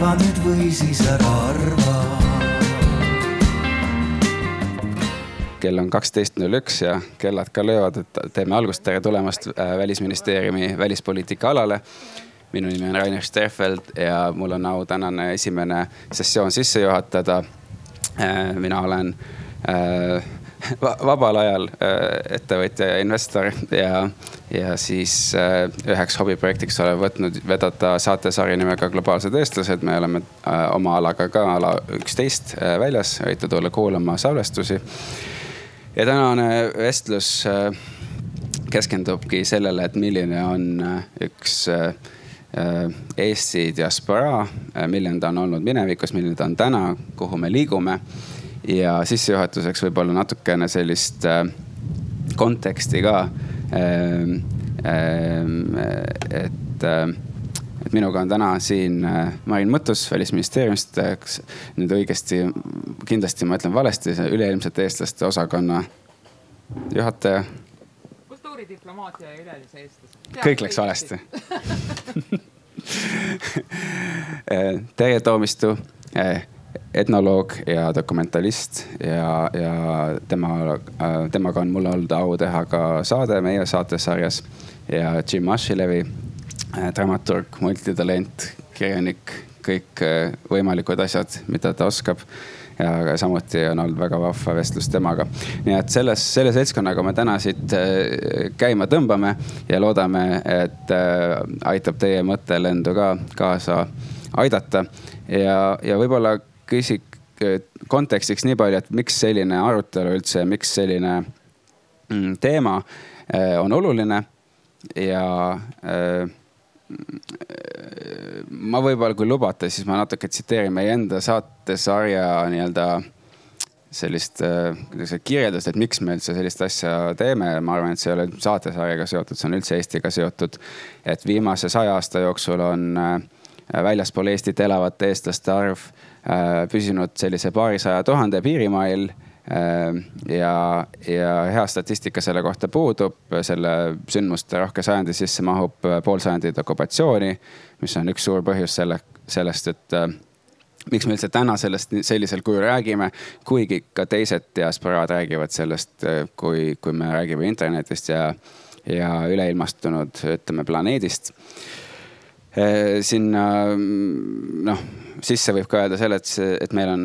arva nüüd või siis ära arva kell on kaksteist null üks ja kellad ka löövad, et teeme algust, tere tulemast äh, välisministeeriumi välispoliitika alale. minu nimi on Rainer Sterfeld ja mul on au tänane esimene sessioon sisse juhatada. Äh, mina olen äh, vabal ajal ettevõtja ja investor ja, ja siis üheks hobiprojektiks olen võtnud vedada saatesari nimega Globaalsed eestlased. me oleme oma alaga ka ala üksteist väljas, võite tulla kuulama salvestusi ja tänane vestlus äh, keskendubki sellele, et milline on äh, üks äh, Eesti diasporaa, milline ta on olnud minevikus, milline ta on täna, kuhu me liigume. Ja sissejuhatuseks võib-olla natukene sellist konteksti ka. et et minuga on täna siin äh, Marin Mõttus Välisministeeriumist. nüüd õigesti, kindlasti ma ütlen valesti, üleilmsete eestlaste osakonna juhataja. kultuuridiplomaatia ja üleilmse eestlase. kõik läks valesti äh, Terje Toomistu, äh, etnoloog ja dokumentalist ja, ja tema, temaga on mul olnud au teha ka saade meie saatesarjas ja Jim Ashilevi Äh, dramaturg, multitalent, kirjanik, kõik äh, võimalikud asjad, mida ta oskab ja samuti on olnud väga vahva vestlus temaga. nii et selles, selle seltskonnaga me täna siit äh, käima tõmbame ja loodame, et aitab teie mõttelendu ka kaasa aidata. ja, ja võib-olla küsiks kontekstiks nii palju, et miks selline arutelu üldse, miks selline mm, teema on oluline ja ma võib-olla, kui lubate, siis ma natuke tsiteerin meie enda saatesarja nii-öelda sellist äh, kirjeldust, et miks me üldse sellist asja teeme. ma arvan, et see ei ole saatesarjaga seotud, see on üldse Eestiga seotud. et viimase saja aasta jooksul on väljaspool Eestit elavate eestlaste arv püsinud sellise paarisaja tuhande piirimail. Ehm, ja, ja hea statistika selle kohta puudub, selle sündmuste rohke sajandi sisse mahub äh, pool sajandit okupatsiooni, mis on üks suur põhjus selle, sellest, et äh, miks me üldse täna sellest sellisel kujul räägime, kuigi ka teised diasporaad räägivad sellest, äh, kui, kui me räägime internetist ja, ja üleilmastunud, ütleme planeedist. sinna noh sisse võib ka öelda selle, et, et meil on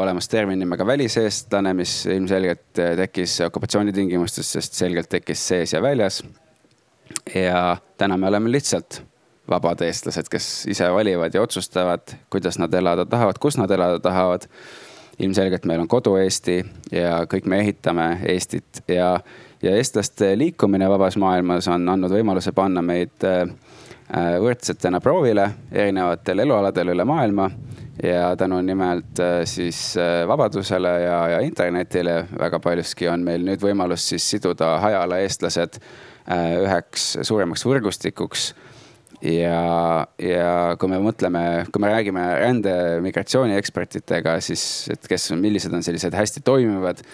olemas termin nimega väliseestlane, mis ilmselgelt tekkis okupatsiooni tingimustes, sest selgelt tekkis sees ja väljas. ja täna me oleme lihtsalt vabad eestlased, kes ise valivad ja otsustavad, kuidas nad elada tahavad, kus nad elada tahavad. ilmselgelt meil on kodu Eesti ja kõik me ehitame Eestit ja, ja eestlaste liikumine vabas maailmas on andnud võimaluse panna meid äh, Äh, võrdsetena proovile erinevatel elualadel üle maailma. ja tänu nimelt äh, siis äh, vabadusele ja, ja internetile väga paljuski on meil nüüd võimalus siis siduda hajala eestlased üheks suuremaks võrgustikuks ja, ja kui me mõtleme, kui me räägime rände migratsiooniekspertidega, siis, et kes, millised on sellised hästi toimivad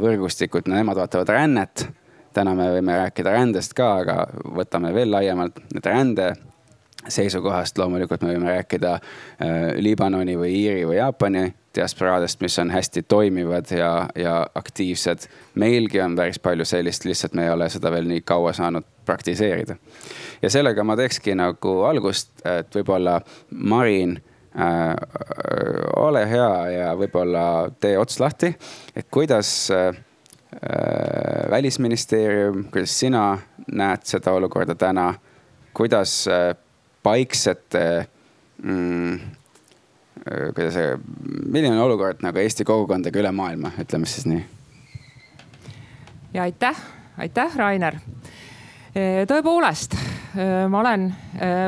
võrgustikud, no nemad vaatavad rännet täna me võime rääkida rändest ka, aga võtame veel laiemalt, et rände seisukohast loomulikult me võime rääkida äh, Liibanoni või Iiri või Jaapani diasporaadest, mis on hästi toimivad ja, ja aktiivsed. meilgi on päris palju sellist, lihtsalt me ei ole seda veel nii kaua saanud praktiseerida. ja sellega ma teekski nagu algust, et võib-olla Marin äh,, ole hea ja võib-olla tee ots lahti, et kuidas äh, Äh, välisministeerium, kuidas sina näed seda olukorda täna, kuidas äh, paiksete mm,, äh, kuidas milline on olukord nagu Eesti kogukondadega üle maailma, ütleme siis nii? ja aitäh, aitäh, Rainer. tõepoolest, ma olen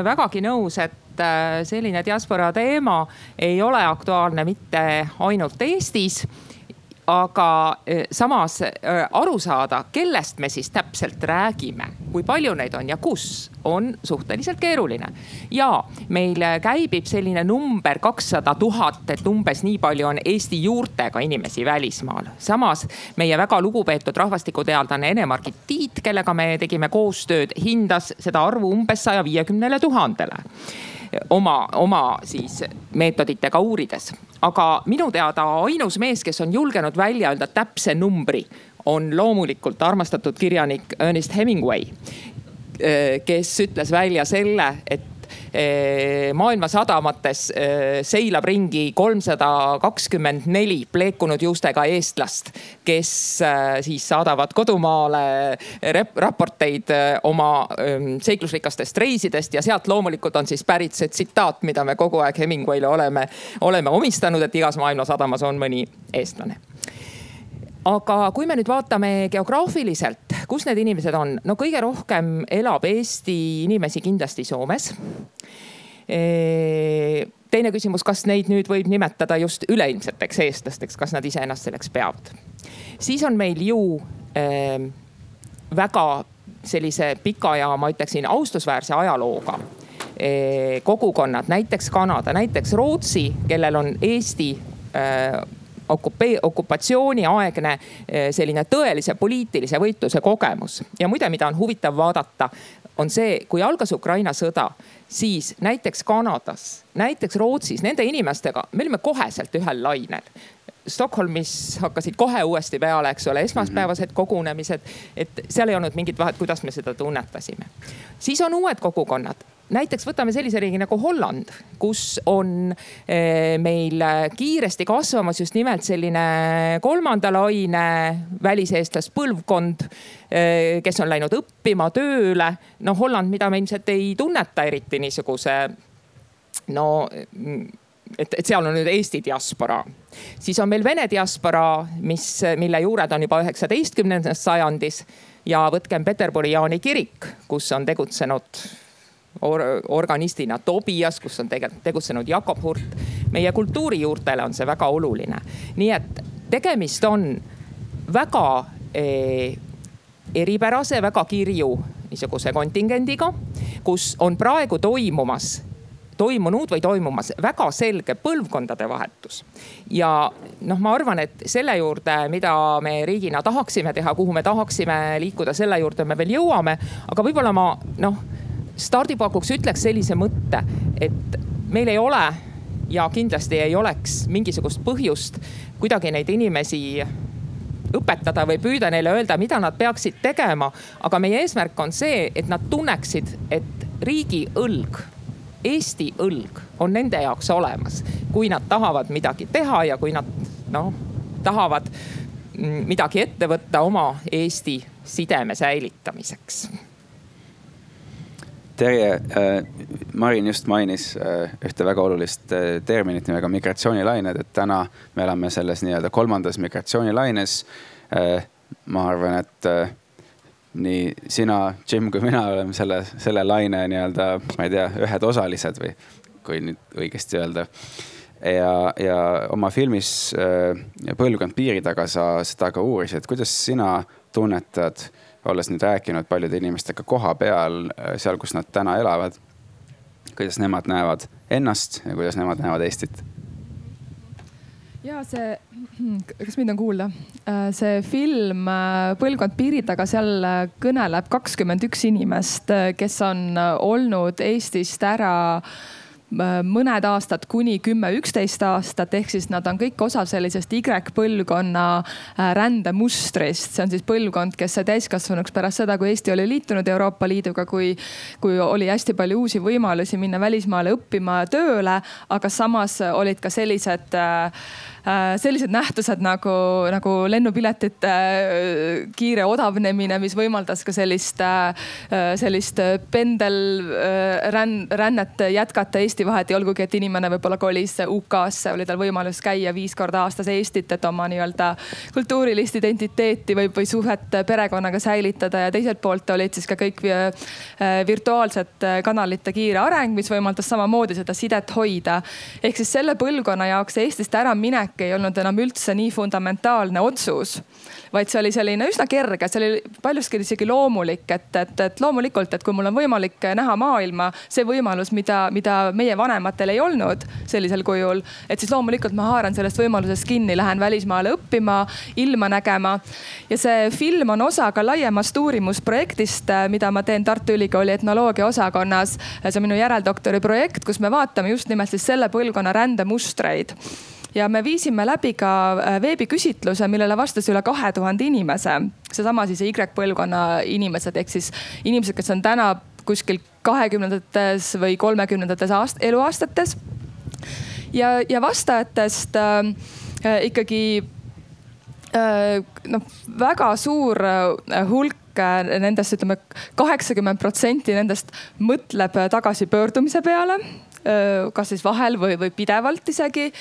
vägagi nõus, et selline diaspora teema ei ole aktuaalne mitte ainult Eestis aga e, samas e, aru saada, kellest me siis täpselt räägime, kui palju neid on ja kus, on suhteliselt keeruline. ja meil käibib selline number kakssada tuhat, et umbes nii palju on Eesti juurtega inimesi välismaal. samas meie väga lugupeetud rahvastikuteadlane Ene-Margit Tiit, kellega me tegime koostööd, hindas seda arvu umbes saja viiekümnele tuhandele oma, oma siis meetoditega uurides. aga minu teada ainus mees, kes on julgenud välja öelda täpse numbri, on loomulikult armastatud kirjanik Ernest Hemingway kes ütles välja selle, et maailma sadamates seilab ringi kolmsada kakskümmend neli pleekunud juustega eestlast, kes siis saadavad kodumaale raporteid oma ehm, seiklusrikastest reisidest ja sealt loomulikult on siis pärit see tsitaat, mida me kogu aeg Hemingway'le oleme, oleme omistanud, et igas maailma sadamas on mõni eestlane aga kui me nüüd vaatame geograafiliselt, kus need inimesed on, no kõige rohkem elab Eesti inimesi kindlasti Soomes. teine küsimus, kas neid nüüd võib nimetada just üleilmseteks eestlasteks, kas nad iseennast selleks peavad? siis on meil ju äh, väga sellise pika ja ma ütleksin austusväärse ajalooga äh, kogukonnad, näiteks Kanada, näiteks Rootsi, kellel on Eesti äh, okupee-, okupatsiooniaegne eh, selline tõelise poliitilise võitluse kogemus. ja muide, mida on huvitav vaadata, on see, kui algas Ukraina sõda, siis näiteks Kanadas, näiteks Rootsis, nende inimestega me olime koheselt ühel lainel. Stockholmis hakkasid kohe uuesti peale, eks ole, esmaspäevased kogunemised, et seal ei olnud mingit vahet, kuidas me seda tunnetasime. siis on uued kogukonnad näiteks võtame sellise riigi nagu Holland, kus on eh, meil kiiresti kasvamas just nimelt selline kolmanda laine väliseestlast põlvkond, eh, kes on läinud õppima, tööle. no Holland, mida me ilmselt ei tunneta eriti niisuguse no et, et seal on nüüd Eesti diaspora. siis on meil Vene diaspora, mis, mille juured on juba üheksateistkümnendas sajandis ja võtkem Peterburi Jaani kirik, kus on tegutsenud or organistina Tobias, kus on tegelikult tegutsenud Jakob Hurt. meie kultuurijuurtele on see väga oluline. nii et tegemist on väga eh, eripärase, väga kirju niisuguse kontingendiga, kus on praegu toimumas toimunud või toimumas väga selge põlvkondade vahetus. ja noh, ma arvan, et selle juurde, mida me riigina tahaksime teha, kuhu me tahaksime liikuda, selle juurde me veel jõuame. aga võib-olla ma noh stardipakuks ütleks sellise mõtte, et meil ei ole ja kindlasti ei oleks mingisugust põhjust kuidagi neid inimesi õpetada või püüda neile öelda, mida nad peaksid tegema. aga meie eesmärk on see, et nad tunneksid, et riigi õlg, Eesti õlg on nende jaoks olemas, kui nad tahavad midagi teha ja kui nad noh, tahavad midagi ette võtta oma Eesti sideme säilitamiseks Terje, äh, Marin just mainis äh, ühte väga olulist äh, terminit nimega migratsioonilained, et täna me elame selles nii-öelda kolmandas migratsioonilaines. ma arvan, et nii sina, Jim kui mina oleme selle, selle laine nii-öelda, ma ei tea, ühed osalised või kui nüüd õigesti öelda. ja, ja oma filmis Põlvkond piiri taga sa seda ka uurisid, kuidas sina tunnetad olles nüüd rääkinud paljude inimestega koha peal, äh, seal, kus nad täna elavad. kuidas nemad näevad ennast ja kuidas nemad näevad Eestit? Ja see, kas mind on kuulda? Äh, see film äh, Põlvkond piiri taga, seal kõneleb kakskümmend üks inimest, kes on olnud Eestist ära Äh, mõned aastad kuni kümme, üksteist aastat, ehk siis nad on kõik osa sellisest Y-põlvkonna äh, rändemustrist. see on siis põlvkond, kes sai täiskasvanuks pärast seda, kui Eesti oli liitunud Euroopa Liiduga, kui, kui oli hästi palju uusi võimalusi minna välismaale õppima ja tööle, aga samas olid ka sellised äh, Äh, sellised nähtused nagu, nagu lennupiletite äh, kiire odavnemine, mis võimaldas ka sellist, äh, sellist pendelrännet jätkata Eesti vahet ja olgugi, et inimene võib-olla kolis UK-sse, oli tal võimalus käia viis korda aastas Eestit, et oma nii-öelda kultuurilist identiteeti või, või suhet perekonnaga säilitada ja teiselt poolt olid siis ka kõik virtuaalsed kanalite kiire areng, mis võimaldas samamoodi seda sidet hoida. ehk siis selle põlvkonna jaoks Eestist äraminek minek ei olnud enam üldse nii fundamentaalne otsus, vaid see oli selline üsna kerge, see oli paljuski isegi loomulik, et, et, et loomulikult, et kui mul on võimalik näha maailma, see võimalus, mida, mida meie vanematel ei olnud sellisel kujul. et siis loomulikult ma haaran sellest võimalusest kinni, lähen välismaale õppima, ilma nägema. ja see film on osa ka laiemast uurimusprojektist, mida ma teen Tartu Ülikooli etnoloogia osakonnas. see on minu järeldoktori projekt, kus me vaatame just nimelt siis selle põlvkonna rändemustreid ja me viisime läbi ka äh, veebiküsitluse, millele vastas üle kahe tuhande inimese. seesama siis Y-põlvkonna inimesed ehk siis inimesed, kes on täna kuskil kahekümnendates või kolmekümnendates aast-, eluaastates. ja, ja vastajatest äh, äh ikkagi äh, noh, väga suur äh, hulk nendest ütleme kaheksakümmend protsenti nendest mõtleb tagasipöördumise peale kas siis vahel või, või pidevalt isegi.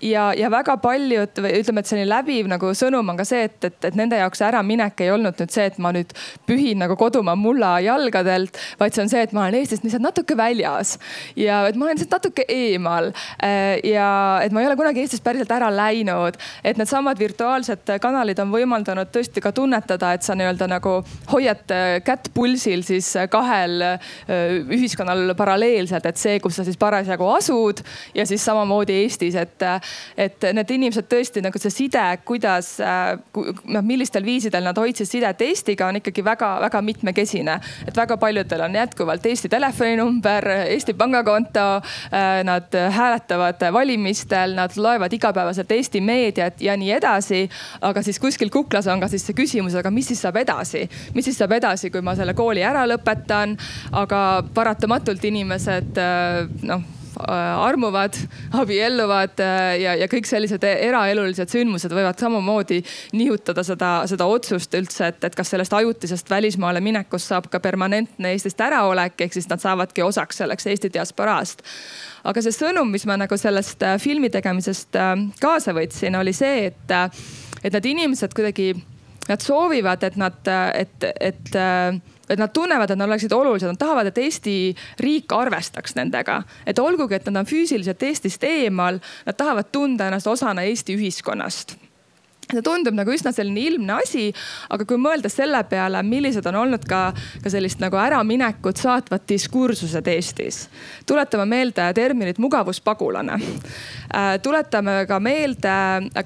ja, ja väga paljud või ütleme, et selline läbiv nagu sõnum on ka see, et, et, et nende jaoks äraminek ei olnud nüüd see, et ma nüüd pühin nagu kodumaa mulla jalgadelt, vaid see on see, et ma olen Eestist lihtsalt natuke väljas ja et ma olen lihtsalt natuke eemal. ja et ma ei ole kunagi Eestist päriselt ära läinud, et needsamad virtuaalsed kanalid on võimaldanud tõesti ka tunnetada, et sa nii-öelda nagu hoiad kätt pulsil siis kahel ühiskonnal paralleelselt, et see, kus sa siis parasjagu asud ja siis samamoodi Eestis, et, et need inimesed tõesti nagu see side, kuidas, noh, millistel viisidel nad hoidsid sidet Eestiga, on ikkagi väga-väga mitmekesine. et väga paljudel on jätkuvalt Eesti telefoninumber, Eesti pangakonto, nad hääletavad valimistel, nad loevad igapäevaselt Eesti meediat ja nii edasi. aga siis kuskil kuklas on ka siis see küsimus, aga mis siis saab edasi, mis siis saab edasi, kui ma selle kooli ära lõpetan. aga paratamatult inimesed Äh, armuvad, abielluvad äh, ja, ja kõik sellised eraelulised sündmused võivad samamoodi nihutada seda, seda otsust üldse, et, et kas sellest ajutisest välismaale minekust saab ka permanentne Eestist äraolek, ehk siis nad saavadki osaks selleks Eesti diasporaast. Aga see sõnum, mis ma nagu sellest äh, filmi tegemisest kaasa võtsin, oli see, et, et need inimesed kuidagi, nad soovivad, et nad, et, et et nad tunnevad, et nad oleksid olulised, nad tahavad, et Eesti riik arvestaks nendega. et olgugi, et nad on füüsiliselt Eestist eemal, nad tahavad tunda ennast osana Eesti ühiskonnast see tundub nagu üsna selline ilmne asi, aga kui mõelda selle peale, millised on olnud ka, ka sellist nagu äraminekut saatvad diskursused Eestis. tuletame meelde terminit mugavuspagulane. Äh, tuletame ka meelde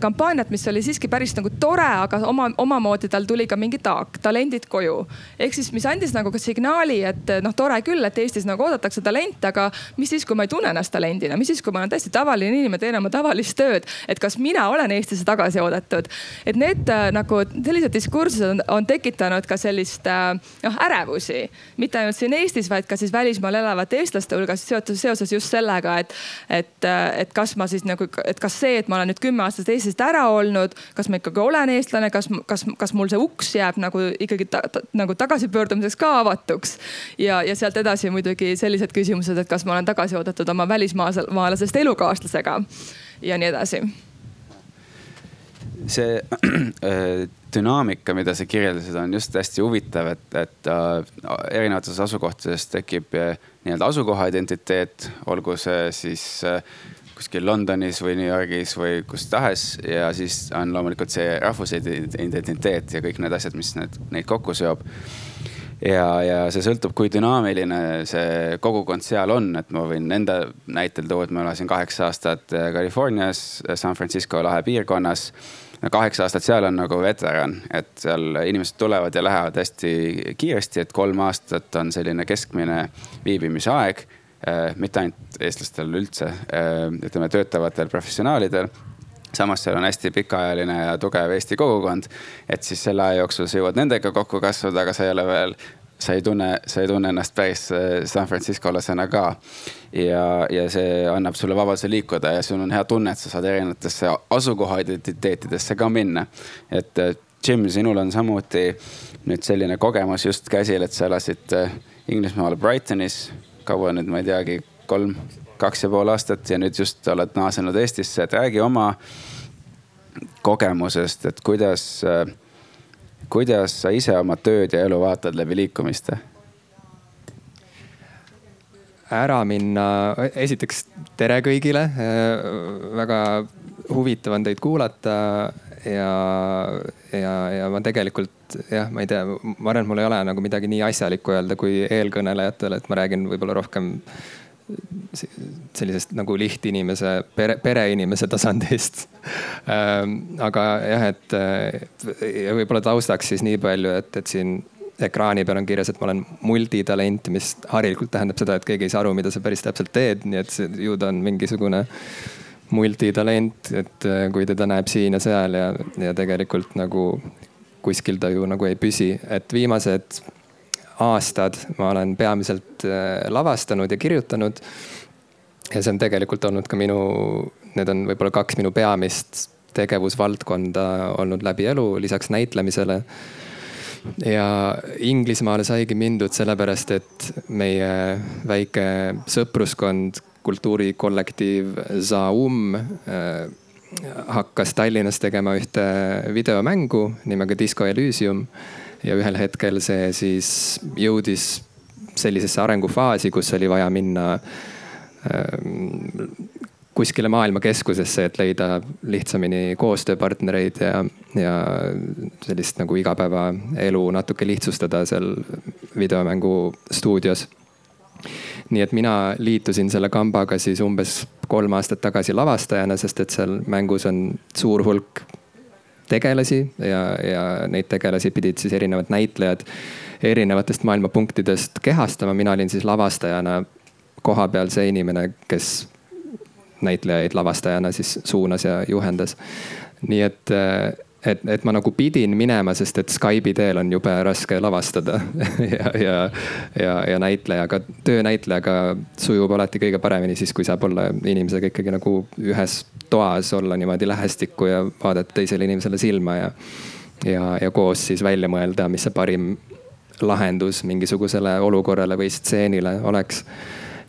kampaaniat, mis oli siiski päris nagu tore, aga oma, omamoodi tal tuli ka mingi taak, talendid koju. ehk siis, mis andis nagu ka signaali, et noh, tore küll, et Eestis nagu oodatakse talente, aga mis siis, kui ma ei tunne ennast talendina, mis siis, kui ma olen täiesti tavaline inimene, teen oma tavalist tööd, et kas mina olen Eestisse tagasi oodatud et need äh, nagu sellised diskursused on, on tekitanud ka sellist äh, noh ärevusi, mitte ainult siin Eestis, vaid ka siis välismaal elavate eestlaste hulgas seotud seoses just sellega, et, et, äh, et kas ma siis nagu, et kas see, et ma olen nüüd kümme aastat Eestist ära olnud, kas ma ikkagi olen eestlane, kas, kas, kas mul see uks jääb nagu ikkagi ta, ta, nagu tagasipöördumiseks ka avatuks. ja, ja sealt edasi muidugi sellised küsimused, et kas ma olen tagasi oodatud oma välismaalasest elukaaslasega ja nii edasi see äh, dünaamika, mida sa kirjeldasid, on just hästi huvitav, et, et äh, erinevates asukohtades tekib äh, nii-öelda asukoha identiteet, olgu see siis äh, kuskil Londonis või New Yorgis või kus tahes. ja siis on loomulikult see rahvusidentiteet ja kõik need asjad, mis need, neid kokku seob. ja, ja see sõltub, kui dünaamiline see kogukond seal on, et ma võin enda näitel tuua, et ma elasin kaheksa aastat äh, Californias, San Francisco lahe piirkonnas kaheksa aastat seal on nagu veteran, et seal inimesed tulevad ja lähevad hästi kiiresti, et kolm aastat on selline keskmine viibimisaeg äh,. mitte ainult eestlastel üldse äh,, ütleme töötavatel professionaalidel samas seal on hästi pikaajaline ja tugev Eesti kogukond. et siis selle aja jooksul sa jõuad nendega kokku kasvada, aga sa ei ole veel sa ei tunne, sa ei tunne ennast päris äh, San Franciscolasena ka. ja, ja see annab sulle vabaduse liikuda ja sul on hea tunne, et sa saad erinevatesse asukoha identiteetidesse ka minna. et äh, Jim, sinul on samuti nüüd selline kogemus just käsil, et sa elasid äh, Inglismaal Brightonis kaua nüüd, ma ei teagi, kolm, kaks ja pool aastat ja nüüd just oled naasenud Eestisse, et räägi oma kogemusest, et kuidas äh, kuidas sa ise oma tööd ja elu vaatad läbi liikumiste? ära minna, esiteks tere kõigile. väga huvitav on teid kuulata ja, ja, ja ma tegelikult jah, ma ei tea, ma arvan, et mul ei ole nagu midagi nii asjalikku öelda kui eelkõnelejatele, et ma räägin võib-olla rohkem sellisest nagu lihtinimese, pere, pereinimese tasandist. Ähm, aga jah, et ja võib-olla taustaks siis nii palju, et, et siin ekraani peal on kirjas, et ma olen multitalent, mis harilikult tähendab seda, et keegi ei saa aru, mida sa päris täpselt teed, nii et see ju ta on mingisugune multitalent, et kui teda näeb siin ja seal ja, ja tegelikult nagu kuskil ta ju nagu ei püsi, et viimased aastad ma olen peamiselt äh, lavastanud ja kirjutanud. ja see on tegelikult olnud ka minu, need on võib-olla kaks minu peamist tegevusvaldkonda olnud läbi elu, lisaks näitlemisele. ja Inglismaale saigi mindud sellepärast, et meie väike sõpruskond, kultuurikollektiiv Zaum äh, hakkas Tallinnas tegema ühte videomängu nimega Disco Elysium ja ühel hetkel see siis jõudis sellisesse arengufaasi, kus oli vaja minna ähm, kuskile maailmakeskusesse, et leida lihtsamini koostööpartnereid ja, ja sellist nagu igapäevaelu natuke lihtsustada seal videomängu stuudios. nii et mina liitusin selle kambaga siis umbes kolm aastat tagasi lavastajana, sest et seal mängus on suur hulk tegelasi ja, ja neid tegelasi pidid siis erinevad näitlejad erinevatest maailma punktidest kehastama. mina olin siis lavastajana kohapeal see inimene, kes näitlejaid lavastajana siis suunas ja juhendas. nii et et, et ma nagu pidin minema, sest et Skype'i teel on jube raske lavastada ja, ja, ja, ja näitlejaga, töönäitlejaga sujub alati kõige paremini siis, kui saab olla inimesega ikkagi nagu ühes toas, olla niimoodi lähestikku ja vaadata teisele inimesele silma ja, ja, ja koos siis välja mõelda, mis see parim lahendus mingisugusele olukorrale või stseenile oleks.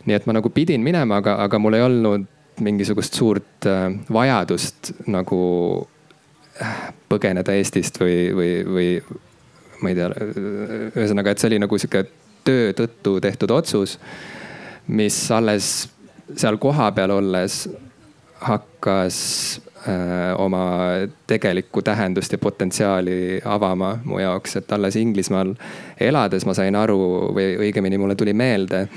nii et ma nagu pidin minema, aga, aga mul ei olnud mingisugust suurt äh, vajadust nagu põgeneda Eestist või, või, või ma ei tea, ühesõnaga, et see oli nagu sihuke töö tõttu tehtud otsus, mis alles seal kohapeal olles hakkas äh, oma tegelikku tähendust ja potentsiaali avama mu jaoks, et alles Inglismaal elades ma sain aru või õigemini mulle tuli meelde,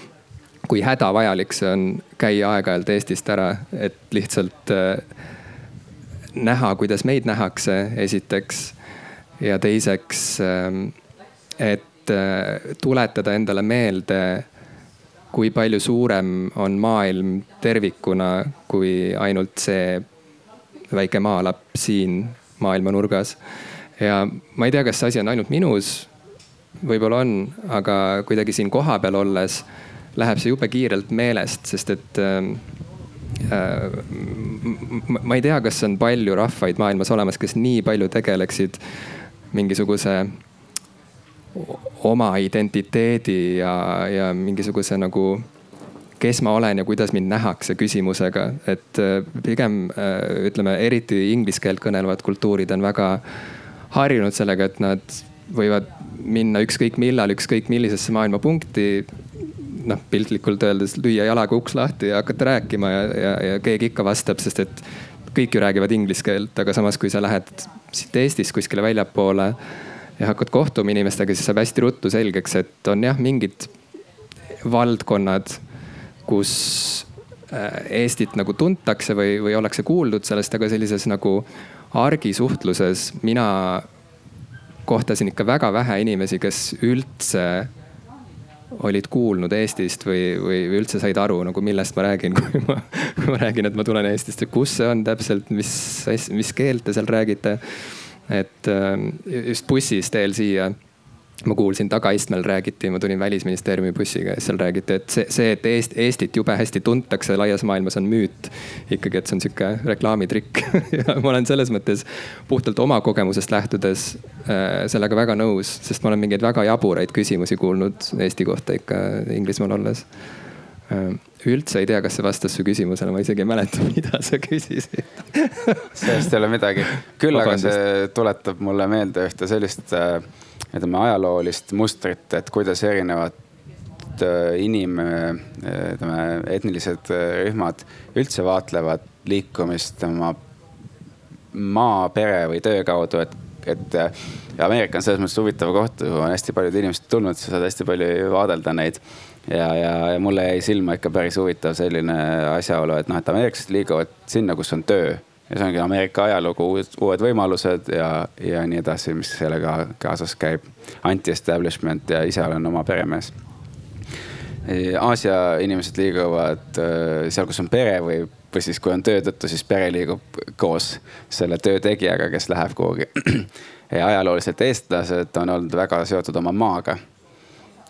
kui hädavajalik see on käia aeg-ajalt Eestist ära, et lihtsalt äh, näha, kuidas meid nähakse, esiteks. ja teiseks, ähm, et äh, tuletada endale meelde, kui palju suurem on maailm tervikuna, kui ainult see väike maalapp siin maailma nurgas. ja ma ei tea, kas see asi on ainult minus, võib-olla on, aga kuidagi siin kohapeal olles läheb see jube kiirelt meelest, sest et ähm, Äh, ma ei tea, kas on palju rahvaid maailmas olemas, kes nii palju tegeleksid mingisuguse oma identiteedi ja, ja mingisuguse nagu, kes ma olen ja kuidas mind nähakse küsimusega. et äh, pigem äh, ütleme, eriti inglise keelt kõnelevad kultuurid on väga harjunud sellega, et nad võivad minna ükskõik millal, ükskõik millisesse maailmapunkti noh, piltlikult öeldes lüüa jalaga uks lahti ja hakata rääkima ja, ja, ja keegi ikka vastab, sest et kõik ju räägivad inglise keelt, aga samas, kui sa lähed siit Eestist kuskile väljapoole ja hakkad kohtuma inimestega, siis saab hästi ruttu selgeks, et on jah, mingid valdkonnad, kus äh, Eestit nagu tuntakse või, või ollakse kuuldud sellest, aga sellises nagu argisuhtluses mina kohtasin ikka väga vähe inimesi, kes üldse olid kuulnud Eestist või, või, või üldse said aru nagu millest ma räägin, kui ma, kui ma räägin, et ma tulen Eestist ja kus see on täpselt, mis, mis keelt te seal räägite. et äh, just bussis teel siia ma kuulsin tagaistmel räägiti, ma tulin välisministeeriumi bussiga ja seal räägiti, et see, see, et Eest, Eestit jube hästi tuntakse laias maailmas on müüt. ikkagi, et see on sihuke reklaamitrikk. Ja ma olen selles mõttes puhtalt oma kogemusest lähtudes äh, sellega väga nõus, sest ma olen mingeid väga jaburaid küsimusi kuulnud Eesti kohta ikka Inglismaal olles. Äh, üldse ei tea, kas see vastas su küsimusele, ma isegi ei mäleta, mida sa küsisid. Sellest ei ole midagi, küll aga see tuletab mulle meelde ühte sellist äh, ütleme ajaloolist mustrit, et kuidas erinevad äh, inim, äh, ütleme etnilised äh, rühmad üldse vaatlevad liikumist oma maa, pere või töö kaudu, et et Ameerika on selles mõttes huvitav koht, kuhu on hästi paljud inimesed tulnud, sa saad hästi palju vaadelda neid ja, ja, ja mulle jäi silma ikka päris huvitav selline asjaolu, et noh, et ameeriklased liiguvad sinna, kus on töö. Ja see ongi Ameerika ajalugu, uued, võimalused ja, ja nii edasi, mis sellega kaasas käib. Anti-establishment ja ise olen oma peremees. Aasia inimesed liiguvad äh, seal, kus on pere või, või siis, kui on töö tõttu, siis pere liigub koos selle töö tegijaga, kes läheb kuhugi. ja ajalooliselt eestlased on olnud väga seotud oma maaga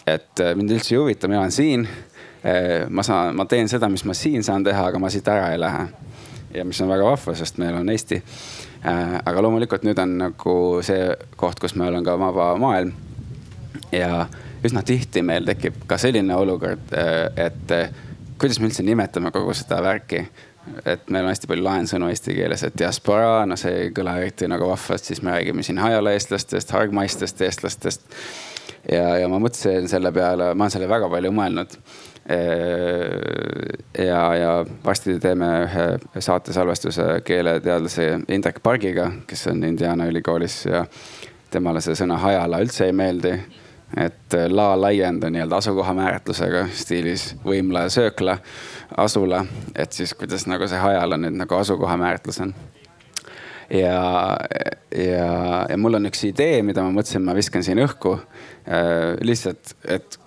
et äh, mind üldse ei huvita, mina olen siin. Äh, ma saan, ma teen seda, mis ma siin saan teha, aga ma siit ära ei lähe. Ja mis on väga vahva, sest meil on Eesti. Äh, aga loomulikult nüüd on nagu see koht, kus meil on ka vaba maailm. ja üsna tihti meil tekib ka selline olukord, et kuidas me üldse nimetame kogu seda värki et meil on hästi palju laensõnu eesti keeles, et diaspora, no see ei kõla eriti nagu vahvalt, siis me räägime siin hajalaeestlastest, hargmaistest eestlastest ja, ja ma mõtlesin selle peale, ma olen selle väga palju mõelnud. Ja, ja varsti teeme ühe saatesalvestuse keeleteadlase Indrek Pargiga, kes on Indiana ülikoolis ja temale see sõna hajala üldse ei meeldi. et la laienda nii-öelda asukoha määratlusega stiilis võimla ja söökla, asula, et siis kuidas nagu see hajala nüüd nagu asukoha määratlus on ja, ja, ja mul on üks idee, mida ma mõtlesin, ma viskan siin õhku äh,. lihtsalt, et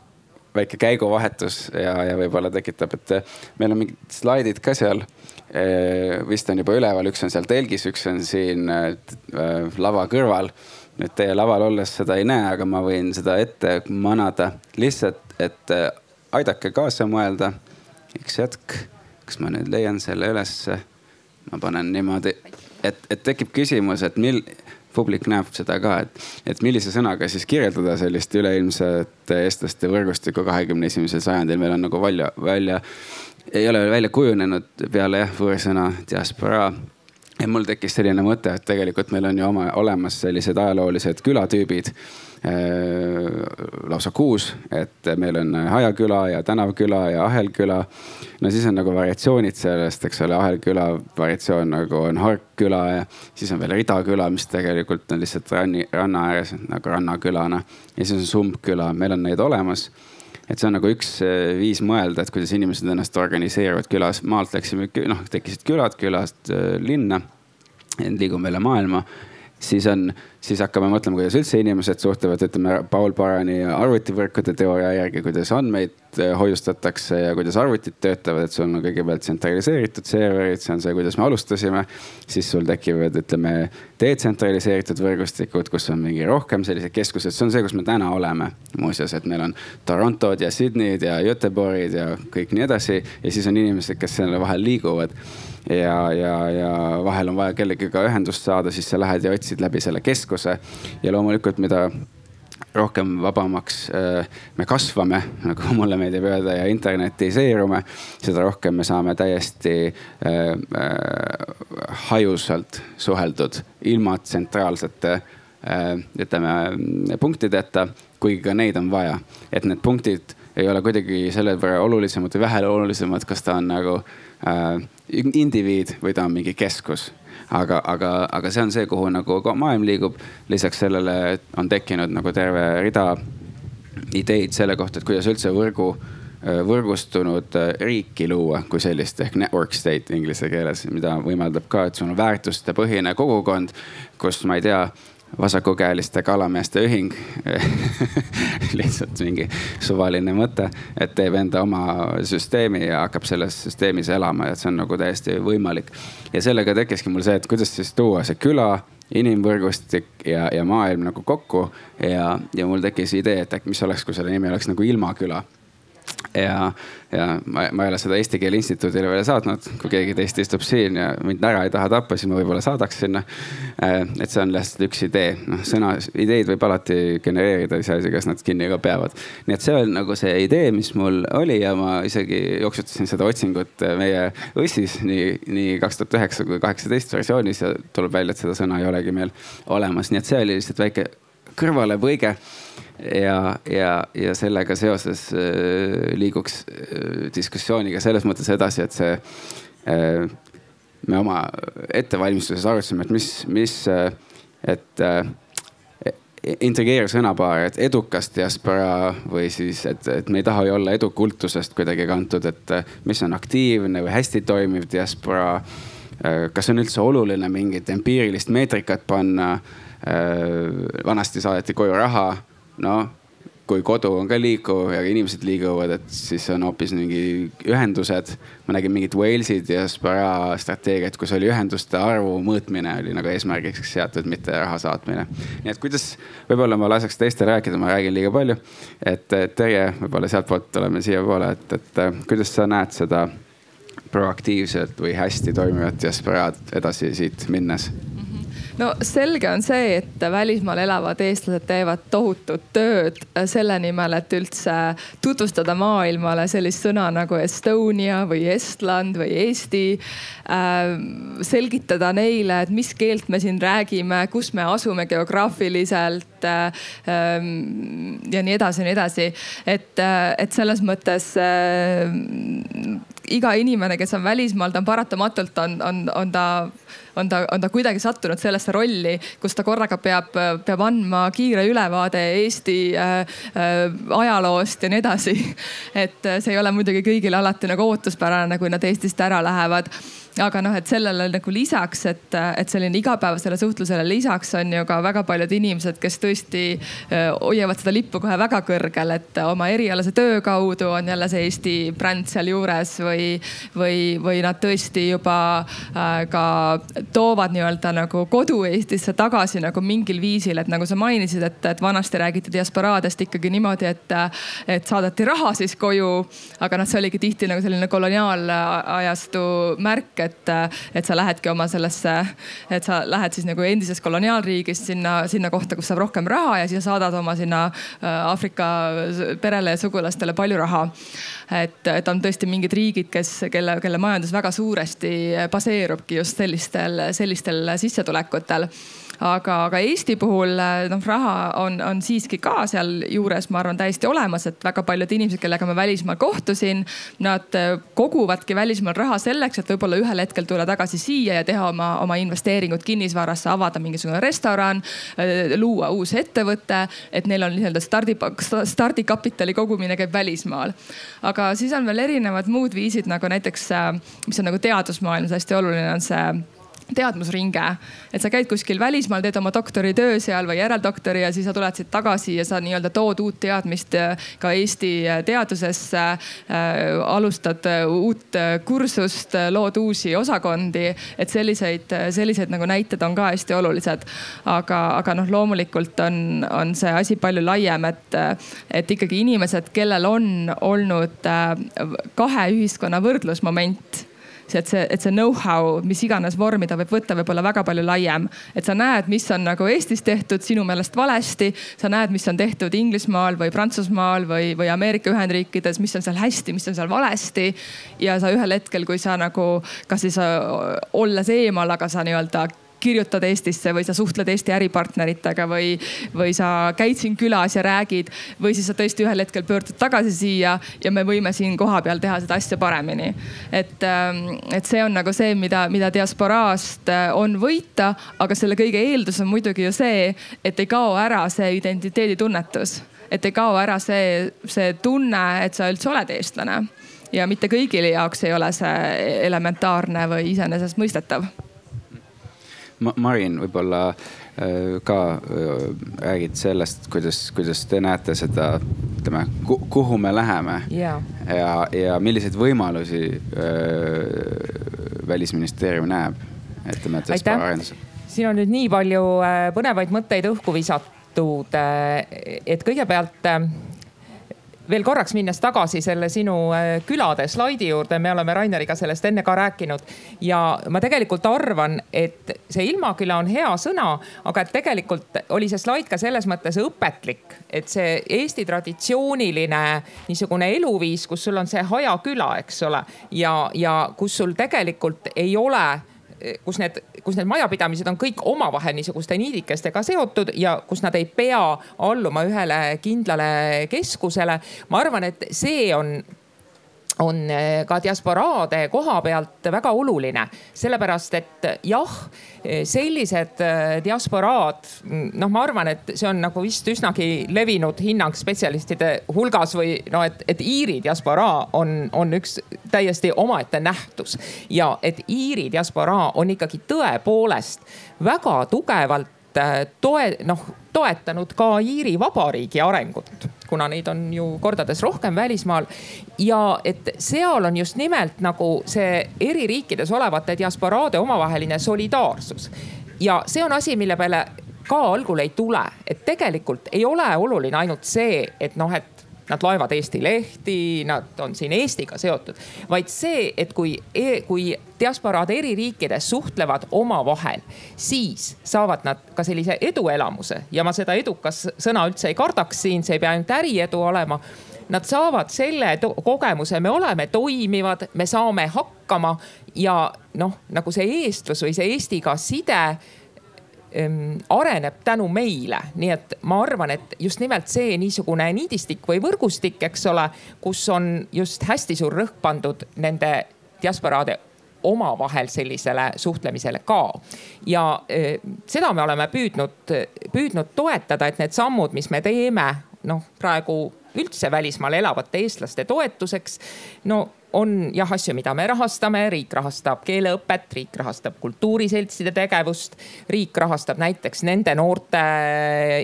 väike käiguvahetus ja, ja võib-olla tekitab, et äh, meil on mingid slaidid ka seal äh,. vist on juba üleval, üks on seal telgis, üks on siin äh, lava kõrval. nüüd teie laval olles seda ei näe, aga ma võin seda ette manada lihtsalt, et aidake kaasa mõelda. üks hetk, kas ma nüüd leian selle ülesse? ma panen niimoodi et, et tekib küsimus, et mil, publik näeb seda ka, et, et millise sõnaga siis kirjeldada sellist üleilmset eestlaste võrgustikku kahekümne esimesel sajandil. meil on nagu välja, välja, ei ole veel välja kujunenud peale jah, võõrsõna diaspora ja mul tekkis selline mõte, et tegelikult meil on ju oma olemas sellised ajaloolised külatüübid lausa kuus, et meil on Hajaküla ja Tänavküla ja Ahelküla. no siis on nagu variatsioonid sellest, eks ole, Ahelküla variatsioon nagu on Harkküla ja siis on veel Ridaküla, mis tegelikult on lihtsalt ranni, ranna ääres nagu rannakülana. ja siis on Sumbküla, meil on neid olemas et see on nagu üks äh, viis mõelda, et kuidas inimesed ennast organiseerivad külas, maalt läksime, noh tekkisid külad, külast äh, linna. liigume üle maailma siis on, siis hakkame mõtlema, kuidas üldse inimesed suhtlevad, ütleme Paul Barani arvutivõrkude teooria järgi, kuidas andmeid eh, hoiustatakse ja kuidas arvutid töötavad, et sul on kõigepealt tsentraliseeritud serverid, see on see, kuidas me alustasime. siis sul tekivad, ütleme detsentraliseeritud võrgustikud, kus on mingi rohkem sellised keskused, see on see, kus me täna oleme. muuseas, et meil on Torontod ja Sydney'd ja Göteborgid ja kõik nii edasi ja siis on inimesed, kes selle vahel liiguvad ja, ja, ja vahel on vaja kellegagi ühendust saada, siis sa lähed ja otsid läbi selle keskuse. ja loomulikult, mida rohkem vabamaks äh, me kasvame, nagu mulle meeldib öelda, ja internetiseerume, seda rohkem me saame täiesti äh, äh, hajusalt suheldud, ilma tsentraalsete ütleme punktideta, kuigi ka neid on vaja. et need punktid ei ole kuidagi selle võrra olulisemad või vähe olulisemad, kas ta on nagu indiviid või ta on mingi keskus. Aga, aga, aga see on see, kuhu nagu maailm liigub. lisaks sellele on tekkinud nagu terve rida ideid selle kohta, et kuidas üldse võrgu äh, võrgustunud äh, riiki luua kui sellist ehk network state inglise keeles, mida võimaldab ka, et sul on väärtustepõhine kogukond, kus ma ei tea vasakukäeliste kalameeste ühing. Lihtsalt mingi suvaline mõte, et teeb enda oma süsteemi ja hakkab selles süsteemis elama ja et see on nagu täiesti võimalik. ja sellega tekkiski mul see, et kuidas siis tuua see küla inimvõrgustik ja, ja maailm nagu kokku. Ja, ja mul tekkis idee, et äkki mis oleks, kui selle nimi oleks nagu ilmaküla ja, ja ma, ma ei ole seda Eesti Keele Instituudile veel saatnud, kui keegi teist istub siin ja mind ära ei taha tappa, siis ma võib-olla saadaks sinna. Äh, et see on lihtsalt üks idee, noh sõna, ideid võib alati genereerida, iseasi, kas nad kinni ka peavad. nii et see on nagu see idee, mis mul oli ja ma isegi jooksutasin seda otsingut meie õssis nii, nii kaks tuhat üheksa kui kaheksateist versioonis ja tuleb välja, et seda sõna ei olegi meil olemas, nii et see oli lihtsalt väike kõrvalepõige ja, ja, ja sellega seoses äh, liiguks äh, diskussiooniga selles mõttes edasi, et see äh,. me oma ettevalmistuses arutasime, et mis, mis et äh, intrigeeriv sõnapaar, et edukas diaspora või siis, et, et me ei taha ju olla edukultusest kuidagi kantud, et mis on aktiivne või hästi toimiv diaspora. kas on üldse oluline mingit empiirilist meetrikat panna? vanasti saadeti koju raha, no kui kodu on ka liikuv ja inimesed liiguvad, et siis on hoopis mingi ühendused. ma nägin mingit Walesi diaspora strateegiat, kus oli ühenduste arvu mõõtmine oli nagu eesmärgiks seatud, mitte raha saatmine. nii et kuidas, võib-olla ma laseks teistel rääkida, ma räägin liiga palju. et Terje, võib-olla sealtpoolt tuleme siiapoole, et, et kuidas sa näed seda proaktiivselt või hästi toimivat diasporaad edasi siit minnes no selge on see, et välismaal elavad eestlased teevad tohutut tööd selle nimel, et üldse tutvustada maailmale sellist sõna nagu Estonia või Estland või Eesti äh,. selgitada neile, et mis keelt me siin räägime, kus me asume geograafiliselt äh, ja nii edasi ja nii edasi. et, äh, et selles mõttes äh, iga inimene, kes on välismaal, ta on paratamatult on, on, on ta on ta, on ta kuidagi sattunud sellesse rolli, kus ta korraga peab, peab andma kiire ülevaade Eesti äh, äh, ajaloost ja nii edasi. et see ei ole muidugi kõigile alati nagu ootuspärane, kui nad Eestist ära lähevad aga noh, et sellele nagu lisaks, et, et selline igapäevasele suhtlusele lisaks on ju ka väga paljud inimesed, kes tõesti hoiavad seda lippu kohe väga kõrgel, et oma erialase töö kaudu on jälle see Eesti bränd sealjuures või, või, või nad tõesti juba ka toovad nii-öelda nagu kodu Eestisse tagasi nagu mingil viisil, et nagu sa mainisid, et, et vanasti räägiti diasporaadest ikkagi niimoodi, et, et saadeti raha siis koju. aga noh, see oligi tihti nagu selline koloniaalajastu märk et, et sa lähedki oma sellesse, et sa lähed siis nagu endisest koloniaalriigist sinna, sinna kohta, kus saab rohkem raha ja siis saadad oma sinna äh, Aafrika perele ja sugulastele palju raha. et, et on tõesti mingid riigid, kes, kelle, kelle majandus väga suuresti baseerubki just sellistel, sellistel sissetulekutel aga, aga Eesti puhul noh, raha on, on siiski ka sealjuures, ma arvan, täiesti olemas, et väga paljud inimesed, kellega ma välismaal kohtusin, nad koguvadki välismaal raha selleks, et võib-olla ühel hetkel tulla tagasi siia ja teha oma, oma investeeringud kinnisvarasse, avada mingisugune restoran, luua uus ettevõte. et neil on nii-öelda stardi, stardikapitali kogumine käib välismaal. aga siis on veel erinevad muud viisid nagu näiteks, mis on nagu teadusmaailmas hästi oluline, on see teadmusringe. et sa käid kuskil välismaal, teed oma doktoritöö seal või järeldoktori ja siis sa tuled siit tagasi ja sa nii-öelda tood uut teadmist äh, ka Eesti äh, teadusesse äh,. alustad äh, uut kursust, lood uusi osakondi, et selliseid, selliseid nagu näited on ka hästi olulised. aga, aga noh, loomulikult on, on see asi palju laiem, et, et ikkagi inimesed, kellel on olnud kahe ühiskonna võrdlusmoment see, et see, et see know-how, mis iganes vormi ta võib võtta, võib olla väga palju laiem. et sa näed, mis on nagu Eestis tehtud sinu meelest valesti, sa näed, mis on tehtud Inglismaal või Prantsusmaal või, või Ameerika Ühendriikides, mis on seal hästi, mis on seal valesti. ja sa ühel hetkel, kui sa nagu, kas siis olles eemal, aga sa nii-öelda kirjutad Eestisse või sa suhtled Eesti äripartneritega või, või sa käid siin külas ja räägid. või siis sa tõesti ühel hetkel pöördud tagasi siia ja me võime siin kohapeal teha seda asja paremini. et, ähm, et see on nagu see, mida, mida diasporaast äh, on võita, aga selle kõige eeldus on muidugi ju see, et ei kao ära see identiteeditunnetus et ei kao ära see, see tunne, et sa üldse oled eestlane ja mitte kõigile jaoks ei ole see elementaarne või iseenesestmõistetav Marin, võib-olla äh, ka äh, räägid sellest, kuidas, kuidas te näete seda, ütleme, kuhu me läheme yeah. ja, ja milliseid võimalusi äh, välisministeerium näeb, ütleme, diaspora arendusel? siin on nüüd nii palju põnevaid mõtteid õhku visatud, et kõigepealt veel korraks minnes tagasi selle sinu äh, külade slaidi juurde, me oleme Raineriga sellest enne ka rääkinud. ja ma tegelikult arvan, et see ilmaküla on hea sõna, aga et tegelikult oli see slaid ka selles mõttes õpetlik, et see Eesti traditsiooniline niisugune eluviis, kus sul on see hajaküla, eks ole, ja, ja kus sul tegelikult ei ole kus need, kus need majapidamised on kõik omavahel niisuguste niidikestega seotud ja kus nad ei pea alluma ühele kindlale keskusele. ma arvan, et see on on eh, ka diasporaade koha pealt väga oluline, sellepärast et jah, sellised eh, diasporaad, noh, ma arvan, et see on nagu vist üsnagi levinud hinnang spetsialistide hulgas või no et, et Iiri diasporaa on, on üks täiesti omaette nähtus. Ja et Iiri diasporaa on ikkagi tõepoolest väga tugevalt eh, toe, noh toetanud ka Iiri Vabariigi arengut, kuna neid on ju kordades rohkem välismaal. ja et seal on just nimelt nagu see eri riikides olevate diasporaade omavaheline solidaarsus. ja see on asi, mille peale ka algul ei tule, et tegelikult ei ole oluline ainult see, et noh, et nad loevad Eesti lehti, nad on siin Eestiga seotud. vaid see, et kui e, kui diasporaad eri riikides suhtlevad omavahel, siis saavad nad ka sellise eduelamuse ja ma seda edukas sõna üldse ei kardaks siin, see ei pea ainult äriedu olema nad saavad selle kogemuse, me oleme toimivad, me saame hakkama ja noh, nagu see eestlus või see Eestiga side areneb tänu meile, nii et ma arvan, et just nimelt see niisugune niidistik või võrgustik, eks ole, kus on just hästi suur rõhk pandud nende diasporaade omavahel sellisele suhtlemisele ka. ja eh, seda me oleme püüdnud, püüdnud toetada, et need sammud, mis me teeme, noh praegu üldse välismaal elavate eestlaste toetuseks. no on jah asju, mida me rahastame, riik rahastab keeleõpet, riik rahastab kultuuriseltside tegevust, riik rahastab näiteks nende noorte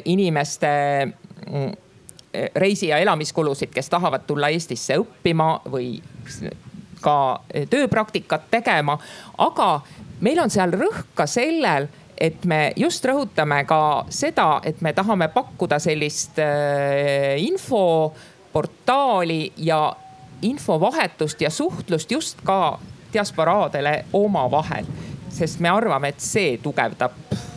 inimeste mm, reisi- ja elamiskulusid, kes tahavad tulla Eestisse õppima või ka tööpraktikat tegema. aga meil on seal rõhk ka sellel et me just rõhutame ka seda, et me tahame pakkuda sellist äh, infoportaali ja infovahetust ja suhtlust just ka diasporaadele omavahel. sest me arvame, et see tugevdab,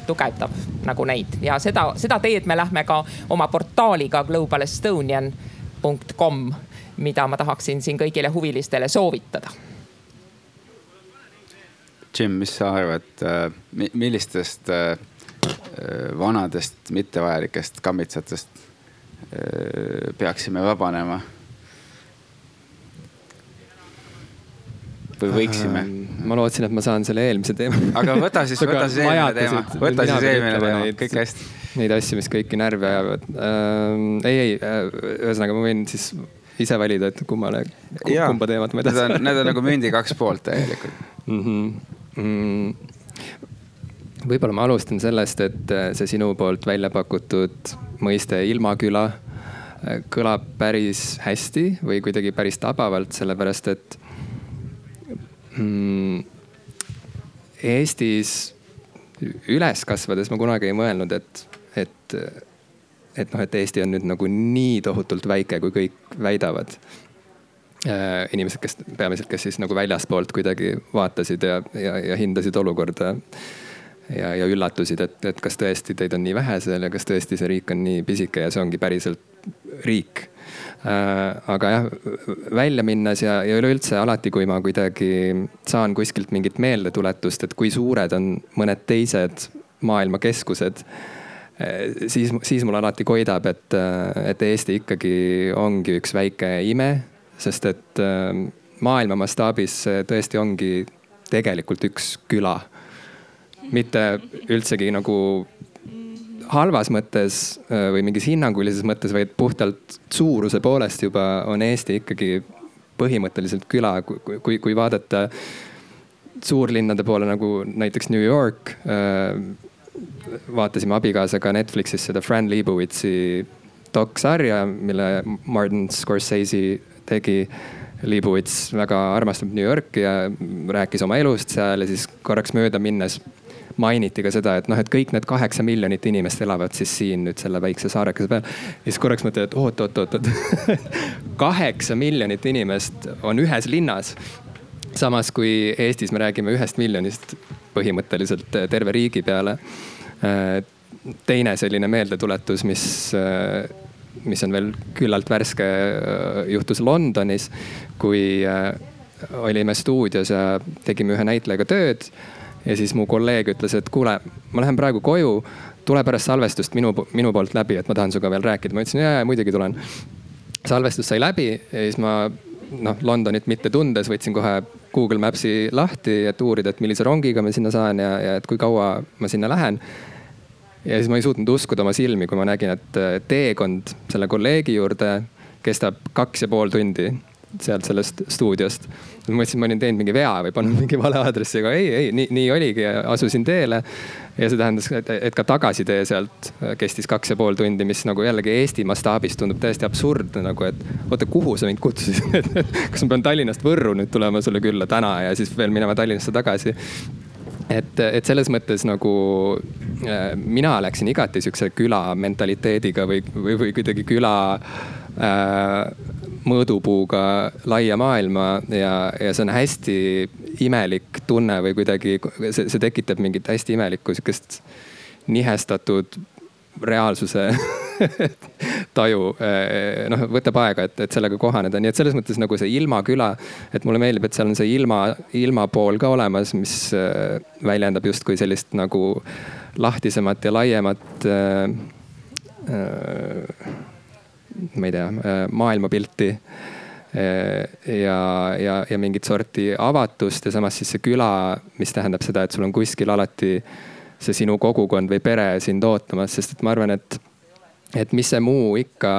tugevdab nagu neid ja seda, seda teed me lähme ka oma portaaliga globalestonian.com, mida ma tahaksin siin kõigile huvilistele soovitada Jim, mis sa arvad, äh, millistest äh, äh, vanadest mittevajalikest kammitsatest peaksime vabanema? Või võiksime? ma lootsin, et ma saan selle eelmise teema. aga võta siis, võta siis eelmine teema, võta siis eelmine teema, kõik hästi. Neid asju, mis kõiki närvi ajavad äh,. ei, ei, ühesõnaga ma võin siis ise valida, et kummale, kumba teemat ma edasi. Need on, need on nagu mündi kaks poolt tegelikult mm. -hmm mm,? võib-olla ma alustan sellest, et äh, see sinu poolt välja pakutud mõiste ilmaküla äh, kõlab päris hästi või kuidagi päris tabavalt, sellepärast et mm, Eestis üles kasvades ma kunagi ei mõelnud, et, et, et noh, et Eesti on nüüd nagu nii tohutult väike, kui kõik väidavad Äh, inimesed, kes peamiselt, kes siis nagu väljaspoolt kuidagi vaatasid ja, ja, ja hindasid olukorda. ja, ja üllatusid, et, et kas tõesti teid on nii vähe seal ja kas tõesti see riik on nii pisike ja see ongi päriselt riik. Aga jah, välja minnes ja, ja üleüldse alati, kui ma kuidagi saan kuskilt mingit meeldetuletust, et kui suured on mõned teised maailma keskused äh, siis, siis mul alati koidab, et, et Eesti ikkagi ongi üks väike ime sest et maailma mastaabis tõesti ongi tegelikult üks küla. mitte üldsegi nagu halvas mõttes äh, või mingis hinnangulises mõttes, vaid puhtalt suuruse poolest juba on Eesti ikkagi põhimõtteliselt küla, kui, kui, kui vaadata suurlinnade poole nagu näiteks New York. Äh, vaatasime abikaasaga Netflixis seda Fran Lebowitzi doksarja, mille Martin Scorsese tegi. Liibuvits väga armastab New Yorki ja rääkis oma elust seal ja siis korraks mööda minnes mainiti ka seda, et noh, et kõik need kaheksa miljonit inimest elavad siis siin nüüd selle väikse saarekese peal. ja siis korraks mõtled, et oot-oot-oot, kaheksa miljonit inimest on ühes linnas. samas kui Eestis me räägime ühest miljonist põhimõtteliselt terve riigi peale. teine selline meeldetuletus, mis mis on veel küllalt värske, juhtus Londonis, kui olime stuudios ja tegime ühe näitlejaga tööd. Ja siis mu kolleeg ütles, et kuule, ma lähen praegu koju, tule pärast salvestust minu, minu poolt läbi, et ma tahan sinuga veel rääkida. ma ütlesin ja, ja muidugi tulen. salvestus sai läbi ja siis ma noh, Londonit mitte tundes, võtsin kohe Google Maps'i lahti, et uurida, et millise rongiga ma sinna saan ja, ja et kui kaua ma sinna lähen. ja siis ma ei suutnud uskuda oma silmi, kui ma nägin, et teekond selle kolleegi juurde kestab kaks ja pool tundi sealt sellest stuudiost. Ma mõtlesin, ma olin teinud mingi vea või pannud mingi vale aadressi, aga ei, ei nii, nii oligi asusin teele. ja see tähendas, et ka tagasitee sealt kestis kaks ja pool tundi, mis nagu jällegi Eesti mastaabis tundub täiesti absurdne nagu, et oota, kuhu sa mind kutsusid kas ma pean Tallinnast Võrru nüüd tulema sulle külla täna ja siis veel minema Tallinnasse tagasi et, et selles mõttes nagu äh, mina läksin igati sihukese küla mentaliteediga või, või, või kuidagi küla äh, mõõdupuuga laia maailma ja, ja see on hästi imelik tunne või kuidagi see, see tekitab mingit hästi imelikku sihukest nihestatud reaalsuse taju. noh, võtab aega, et, et sellega kohaneda, nii et selles mõttes nagu see ilmaküla, et mulle meeldib, et seal on see ilma, ilmapool ka olemas, mis äh, väljendab justkui sellist nagu lahtisemat ja laiemat äh, äh, ma ei tea, äh, maailmapilti äh, ja, ja, ja mingit sorti avatust ja samas siis see küla, mis tähendab seda, et sul on kuskil alati see sinu kogukond või pere sind ootamas, sest et ma arvan, et, et mis see muu ikka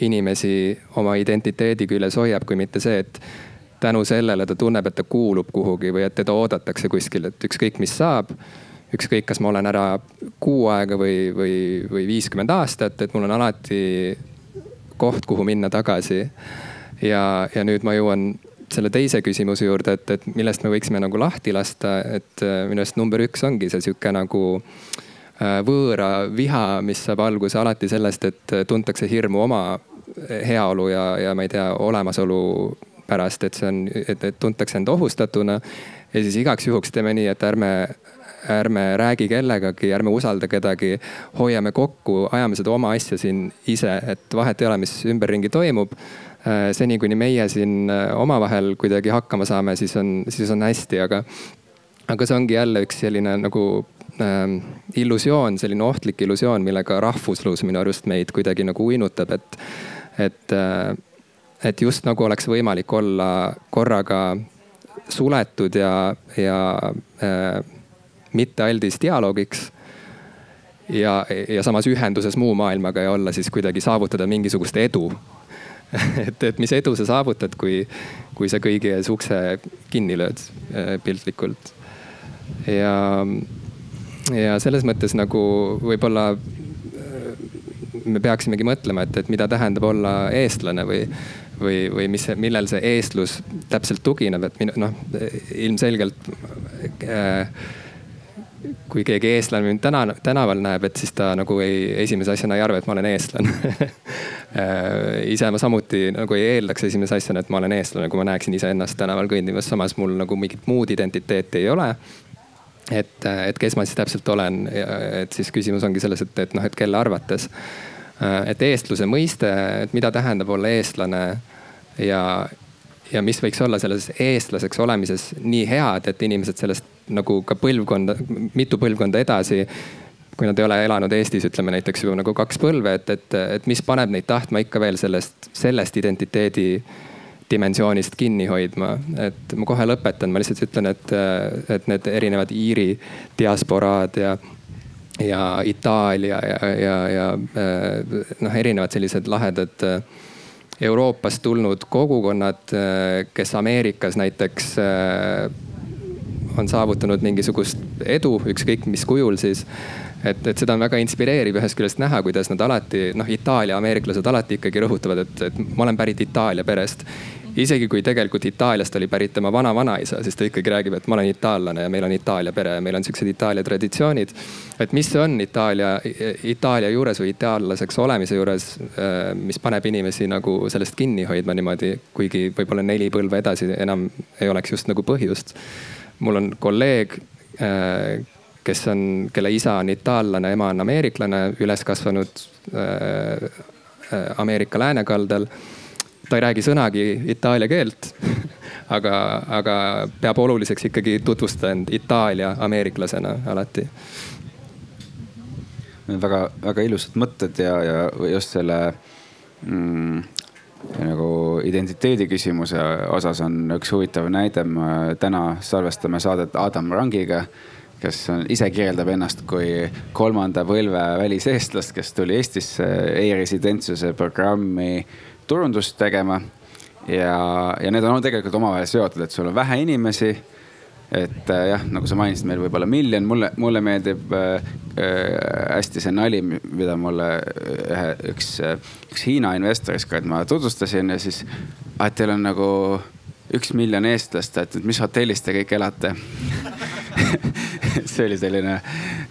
inimesi oma identiteedi küljes hoiab, kui mitte see, et tänu sellele ta tunneb, et ta kuulub kuhugi või et teda oodatakse kuskil, et ükskõik, mis saab ükskõik, kas ma olen ära kuu aega või, või, või viiskümmend aastat, et mul on alati koht, kuhu minna tagasi. ja, ja nüüd ma jõuan selle teise küsimuse juurde, et, et millest me võiksime nagu lahti lasta, et äh, minu arust number üks ongi see sihuke nagu äh, võõra viha, mis saab alguse alati sellest, et tuntakse hirmu oma heaolu ja, ja ma ei tea, olemasolu pärast, et see on, et, et tuntakse end ohustatuna. ja siis igaks juhuks teeme nii, et ärme ärme räägi kellegagi, ärme usalda kedagi, hoiame kokku, ajame seda oma asja siin ise, et vahet ei ole, mis ümberringi toimub. Äh, seni, kuni meie siin äh, omavahel kuidagi hakkama saame, siis on, siis on hästi, aga, aga see ongi jälle üks selline nagu äh, illusioon, selline ohtlik illusioon, millega rahvuslus minu arust meid kuidagi nagu uinutab, et, et äh, et just nagu oleks võimalik olla korraga suletud ja, ja äh, mitte aldis dialoogiks. ja, ja samas ühenduses muu maailmaga ja olla siis kuidagi saavutada mingisugust edu et, et mis edu sa saavutad, kui, kui sa kõigi ees ukse kinni lööd äh, piltlikult. ja, ja selles mõttes nagu võib-olla äh, me peaksimegi mõtlema, et, et mida tähendab olla eestlane või, või, või mis, millel see eestlus täpselt tugineb, et noh, ilmselgelt äh, kui keegi eestlane mind täna, tänaval näeb, et siis ta nagu ei, esimese asjana ei arva, et ma olen eestlane äh, ise ma samuti nagu ei eeldaks esimese asjana, et ma olen eestlane, kui ma näeksin iseennast tänaval kõndimas, samas mul nagu mingit muud identiteeti ei ole. et, et kes ma siis täpselt olen, et siis küsimus ongi selles, et, et noh, et kelle arvates. Äh, et eestluse mõiste, et mida tähendab olla eestlane ja, ja mis võiks olla selles eestlaseks olemises nii head, et inimesed sellest nagu ka põlvkonda, mitu põlvkonda edasi kui nad ei ole elanud Eestis, ütleme näiteks ju nagu kaks põlve, et, et, et mis paneb neid tahtma ikka veel sellest, sellest identiteedi dimensioonist kinni hoidma. et ma kohe lõpetan, ma lihtsalt ütlen, et, et need erinevad Iiri diasporaad ja, ja Itaalia ja, ja, ja noh, erinevad sellised lahedad Euroopast tulnud kogukonnad, kes Ameerikas näiteks on saavutanud mingisugust edu, ükskõik mis kujul siis. et, et seda on väga inspireeriv ühest küljest näha, kuidas nad alati noh, Itaalia ameeriklased alati ikkagi rõhutavad, et, et ma olen pärit Itaalia perest isegi kui tegelikult Itaaliast oli pärit tema vana-vanaisa, siis ta ikkagi räägib, et ma olen itaallane ja meil on Itaalia pere ja meil on siuksed Itaalia traditsioonid. et mis on Itaalia, Itaalia juures või itaallaseks olemise juures, äh, mis paneb inimesi nagu sellest kinni hoidma niimoodi, kuigi võib-olla neli põlve edasi enam ei oleks just nagu põhjust mul on kolleeg, äh, kes on, kelle isa on itaallane, ema on ameeriklane, üles kasvanud äh, äh, Ameerika läänekaldal. Ta ei räägi sõnagi itaalia keelt aga, aga peab oluliseks ikkagi tutvustada end Itaalia ameeriklasena alati väga-väga ilusad mõtted ja, ja just selle mm, nagu identiteedi küsimuse osas on üks huvitav näide. me täna salvestame saadet Adam Rangiga, kes on, ise kirjeldab ennast kui kolmanda põlve väliseestlast, kes tuli Eestisse e-residentsuse programmi turundust tegema. ja, ja need on tegelikult omavahel seotud, et sul on vähe inimesi et äh, jah, nagu sa mainisid, meil võib olla miljon, mulle, mulle meeldib äh, äh hästi see nali, mida mulle ühe, üks, üks Hiina investor ükskord ma tutvustasin ja siis, et teil on nagu üks miljon eestlast, et mis hotellis te kõik elate see oli selline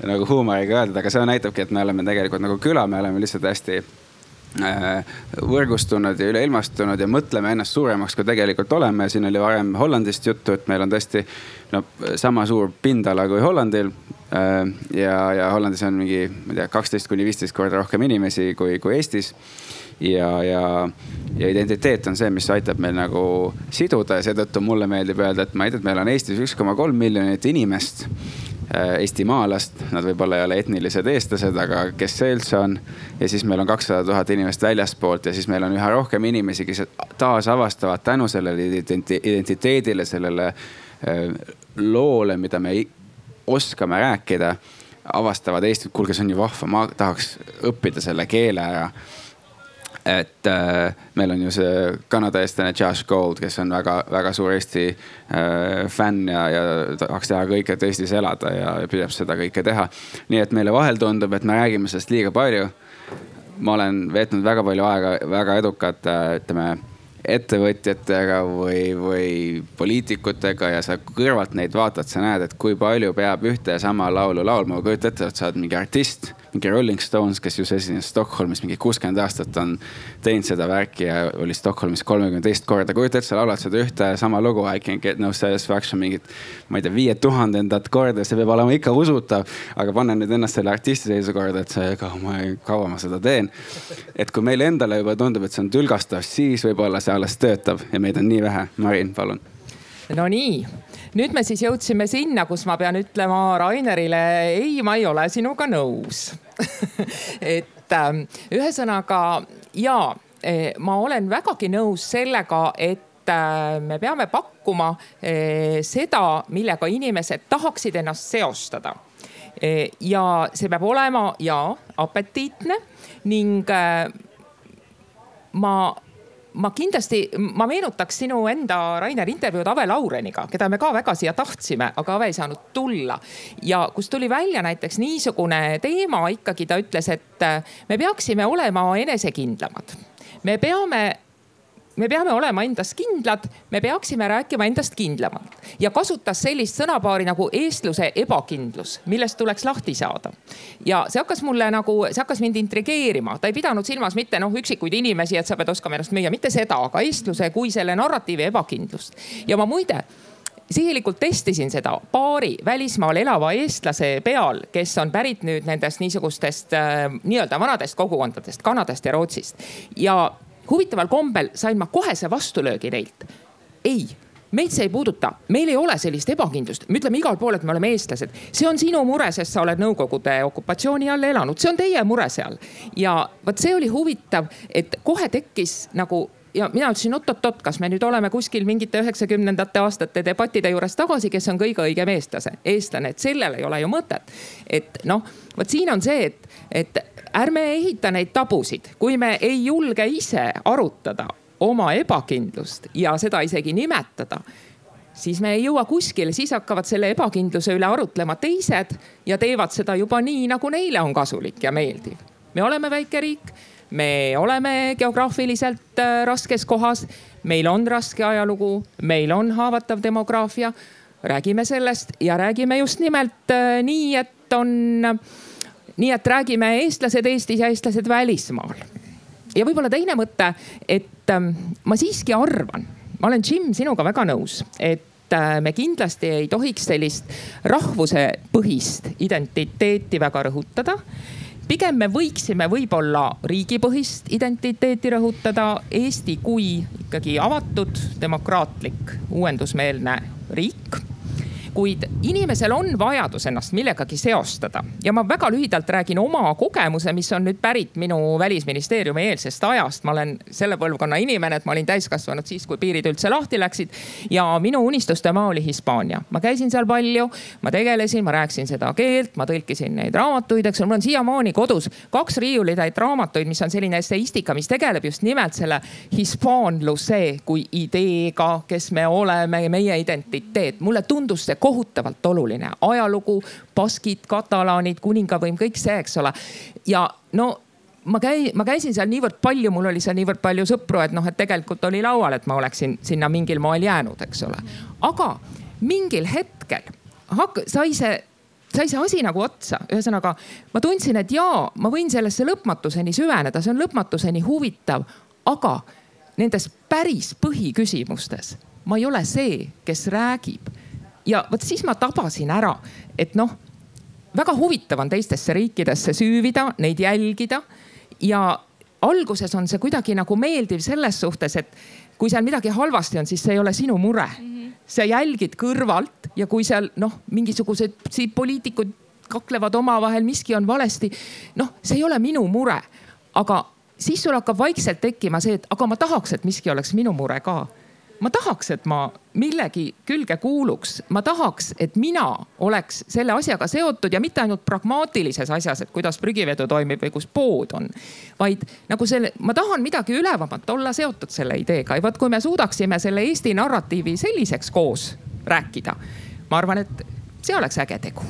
nagu huumoriga öeldud, aga see näitabki, et me oleme tegelikult nagu küla, me oleme lihtsalt hästi Äh, võrgustunud ja üleilmastunud ja mõtleme ennast suuremaks, kui tegelikult oleme. siin oli varem Hollandist juttu, et meil on tõesti no sama suur pindala kui Hollandil. Äh, ja, ja Hollandis on mingi, ma ei tea, kaksteist kuni viisteist korda rohkem inimesi kui, kui Eestis. ja, ja, ja identiteet on see, mis aitab meil nagu siduda ja seetõttu mulle meeldib öelda, et ma ei tea, et meil on Eestis üks koma kolm miljonit inimest Äh, eestimaalast, nad võib-olla ei ole etnilised eestlased, aga kes see üldse on. ja siis meil on kakssada tuhat inimest väljaspoolt ja siis meil on üha rohkem inimesi, kes taasavastavad tänu sellele identiteedile, sellele äh, loole, mida me oskame rääkida. avastavad Eestit, kuulge, see on ju vahva, ma tahaks õppida selle keele ära et äh, meil on ju see Kanada eestlane Josh Gold, kes on väga-väga suur Eesti äh, fänn ja, ja tahaks teha kõike, et Eestis elada ja, ja püüab seda kõike teha. nii et meile vahel tundub, et me räägime sellest liiga palju. ma olen veetnud väga palju aega väga edukate, ütleme ettevõtjatega või, või poliitikutega ja sa kõrvalt neid vaatad, sa näed, et kui palju peab ühte ja sama laulu laulma. kujuta ette, et sa oled mingi artist mingi Rolling Stones, kes just esines Stockholmis mingi kuuskümmend aastat on teinud seda värki ja oli Stockholmis kolmekümne teist korda. kujuta ette, sa laulad seda ühte sama lugu I can get no satisfaction mingit, ma ei tea, viie tuhandendat korda, see peab olema ikka usutav. aga pane nüüd ennast selle artisti seisukorda, et see, ega ma, kaua ma seda teen. et kui meile endale juba tundub, et see on tülgastav, siis võib-olla see alles töötab ja meid on nii vähe. Marin, palun. Nonii nüüd me siis jõudsime sinna, kus ma pean ütlema Rainerile, ei, ma ei ole sinuga nõus. Et äh, ühesõnaga ja eh, ma olen vägagi nõus sellega, et äh, me peame pakkuma eh, seda, millega inimesed tahaksid ennast seostada. Eh, ja see peab olema ja apetiitne ning äh, ma ma kindlasti, ma meenutaks sinu enda, Rainer, intervjuud Ave Laureniga, keda me ka väga siia tahtsime, aga Ave ei saanud tulla. ja kus tuli välja näiteks niisugune teema ikkagi, ta ütles, et me peaksime olema enesekindlamad. me peame me peame olema endas kindlad, me peaksime rääkima endast kindlamalt ja kasutas sellist sõnapaari nagu eestluse ebakindlus, millest tuleks lahti saada. ja see hakkas mulle nagu, see hakkas mind intrigeerima, ta ei pidanud silmas mitte noh, üksikuid inimesi, et sa pead oskama ennast müüa, mitte seda, aga eestluse kui selle narratiivi ebakindlust. ja ma muide sihilikult testisin seda paari välismaal elava eestlase peal, kes on pärit nüüd nendest niisugustest äh, nii-öelda vanadest kogukondadest, Kanadast ja Rootsist. ja huvitaval kombel sain ma kohese vastulöögi neilt. ei meid see ei puuduta, meil ei ole sellist ebakindlust, me ütleme igal pool, et me oleme eestlased. see on sinu mure, sest sa oled Nõukogude okupatsiooni all elanud, see on teie mure seal. ja vot see oli huvitav, et kohe tekkis nagu ja mina ütlesin oot-oot-oot, kas me nüüd oleme kuskil mingite üheksakümnendate aastate debattide juures tagasi, kes on kõige õigem eestlase, eestlane, et sellel ei ole ju mõtet. et noh, vot siin on see, et, et ärme ehita neid tabusid, kui me ei julge ise arutada oma ebakindlust ja seda isegi nimetada siis me ei jõua kuskile, siis hakkavad selle ebakindluse üle arutlema teised ja teevad seda juba nii, nagu neile on kasulik ja meeldiv. me oleme väike riik, me oleme geograafiliselt äh, raskes kohas, meil on raske ajalugu, meil on haavatav demograafia. räägime sellest ja räägime just nimelt äh, nii, et on nii et räägime eestlased Eestis ja eestlased välismaal. ja võib-olla teine mõte, et ähm, ma siiski arvan, ma olen, Jim, sinuga väga nõus, et äh, me kindlasti ei tohiks sellist rahvusepõhist identiteeti väga rõhutada pigem me võiksime võib-olla riigipõhist identiteeti rõhutada. Eesti kui ikkagi avatud, demokraatlik, uuendusmeelne riik kuid inimesel on vajadus ennast millegagi seostada ja ma väga lühidalt räägin oma kogemuse, mis on nüüd pärit minu välisministeeriumi eelsest ajast. ma olen selle põlvkonna inimene, et ma olin täiskasvanud siis, kui piirid üldse lahti läksid ja minu unistuste maa oli Hispaania. ma käisin seal palju, ma tegelesin, ma rääkisin seda keelt, ma tõlkisin neid raamatuid, eks ole, mul on siiamaani kodus kaks riiulitäit raamatuid, mis on selline esseistika, mis tegeleb just nimelt selle hispaanluse kui ideega, kes me oleme, meie identiteet. mulle tundus see kohutavalt oluline, ajalugu, baskid, katalaanid, kuningavõim, kõik see, eks ole. ja no ma käi-, ma käisin seal niivõrd palju, mul oli seal niivõrd palju sõpru, et noh, et tegelikult oli laual, et ma oleksin sinna mingil moel jäänud, eks ole. aga mingil hetkel hak-, sai see sai see asi nagu otsa, ühesõnaga ma tundsin, et jaa, ma võin sellesse lõpmatuseni süveneda, see on lõpmatuseni huvitav, aga nendes päris põhiküsimustes ma ei ole see, kes räägib. Ja vot siis ma tabasin ära, et noh, väga huvitav on teistesse riikidesse süüvida, neid jälgida ja alguses on see kuidagi nagu meeldiv selles suhtes, et kui seal midagi halvasti on, siis see ei ole sinu mure mm. -hmm. sa jälgid kõrvalt ja kui seal noh, mingisugused poliitikud kaklevad omavahel, miski on valesti. noh, see ei ole minu mure, aga siis sul hakkab vaikselt tekkima see, et aga ma tahaks, et miski oleks minu mure ka ma tahaks, et ma millegi külge kuuluks, ma tahaks, et mina oleks selle asjaga seotud ja mitte ainult pragmaatilises asjas, et kuidas prügivedu toimib või kus pood on. vaid nagu selle, ma tahan midagi ülevamat, olla seotud selle ideega ja vot kui me suudaksime selle Eesti narratiivi selliseks koos rääkida, ma arvan, et see oleks äge tegu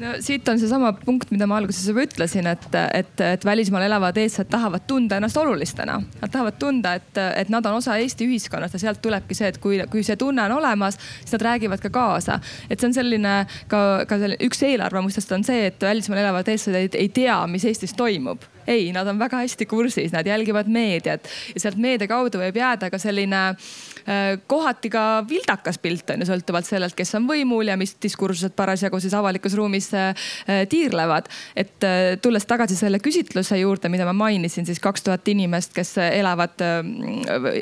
no siit on seesama punkt, mida ma alguses juba ütlesin, et, et, et välismaal elavad eestlased tahavad tunda ennast olulistena. Nad tahavad tunda, et, et nad on osa Eesti ühiskonnast ja sealt tulebki see, et kui, kui see tunne on olemas, siis nad räägivad ka kaasa. et see on selline ka, ka selline üks eelarvamustest on see, et välismaal elavad eestlased ei, ei tea, mis Eestis toimub ei, nad on väga hästi kursis, nad jälgivad meediat ja sealt meedia kaudu võib jääda ka selline äh, kohati ka vildakas pilt on ju, sõltuvalt sellelt, kes on võimul ja mis diskursused parasjagu siis avalikus ruumis äh, tiirlevad. et äh, tulles tagasi selle küsitluse juurde, mida ma mainisin, siis kaks tuhat inimest, kes elavad,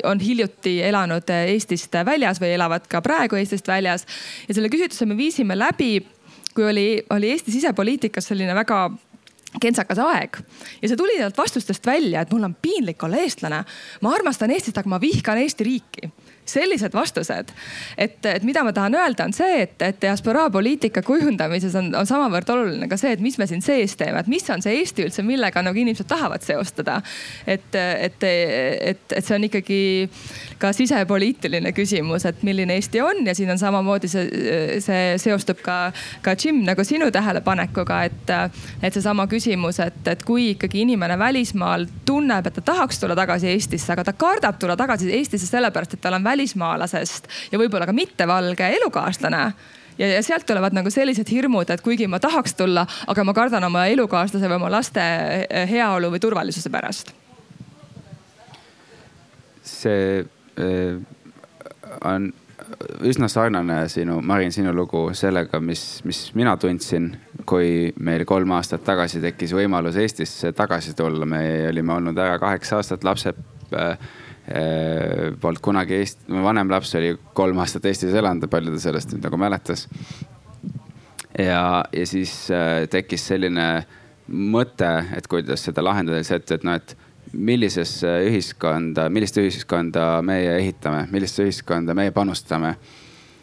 on hiljuti elanud Eestist väljas või elavad ka praegu Eestist väljas. ja selle küsitluse me viisime läbi kui oli, oli Eesti sisepoliitikas selline väga kentsakas aeg ja see tuli sealt vastustest välja, et mul on piinlik olla eestlane. ma armastan Eestit, aga ma vihkan Eesti riiki sellised vastused. et, et mida ma tahan öelda, on see, et, et diasporaa poliitika kujundamises on, on samavõrd oluline ka see, et mis me siin sees teeme, et mis on see Eesti üldse, millega nagu inimesed tahavad seostada. et, et, et, et see on ikkagi ka sisepoliitiline küsimus, et milline Eesti on ja siin on samamoodi see, see seostub ka, ka Jim nagu sinu tähelepanekuga, et, et seesama küsimus, et, et kui ikkagi inimene välismaal tunneb, et ta tahaks tulla tagasi Eestisse, aga ta kardab tulla tagasi Eestisse sellepärast, et tal on välismaal välismaalasest ja võib-olla ka mittevalge elukaaslane ja, ja sealt tulevad nagu sellised hirmud, et kuigi ma tahaks tulla, aga ma kardan oma elukaaslase või oma laste heaolu või turvalisuse pärast. see äh, on üsna sarnane sinu, Marin, sinu lugu sellega, mis, mis mina tundsin, kui meil kolm aastat tagasi tekkis võimalus Eestisse tagasi tulla. me olime olnud ära kaheksa aastat, lapsed Äh, polnud kunagi Eesti, mu vanem laps oli kolm aastat Eestis elanud ja palju ta sellest nüüd nagu mäletas. ja, ja siis äh, tekkis selline mõte, et kuidas seda lahendada, see, et, et noh, et millisesse ühiskonda, millist ühiskonda meie ehitame, millisesse ühiskonda meie panustame.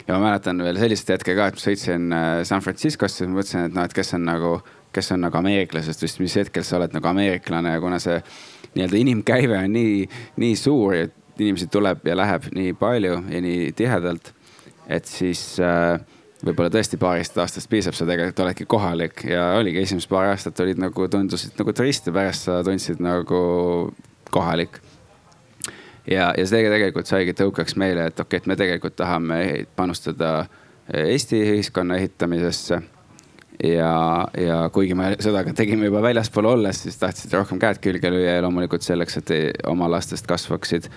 ja ma mäletan veel sellist hetke ka, et ma sõitsin äh, San Franciscosse, mõtlesin, et noh, et kes on nagu, kes on nagu ameeriklasest vist, mis hetkel sa oled nagu ameeriklane ja kuna see nii-öelda inimkäive on nii, nii suur, et inimesi tuleb ja läheb nii palju ja nii tihedalt. et siis äh, võib-olla tõesti paarist aastast piisab, sa tegelikult oledki kohalik ja oligi esimesed paar aastat olid nagu tundusid nagu turist ja pärast sa tundsid nagu kohalik. ja, ja see tegelikult saigi tõukeks meile, et okei okay,, et me tegelikult tahame panustada Eesti ühiskonna ehitamisesse ja, ja kuigi me seda ka tegime juba väljaspool olles, siis tahtsid rohkem käed külge lüüa ja loomulikult selleks, et oma lastest kasvaksid.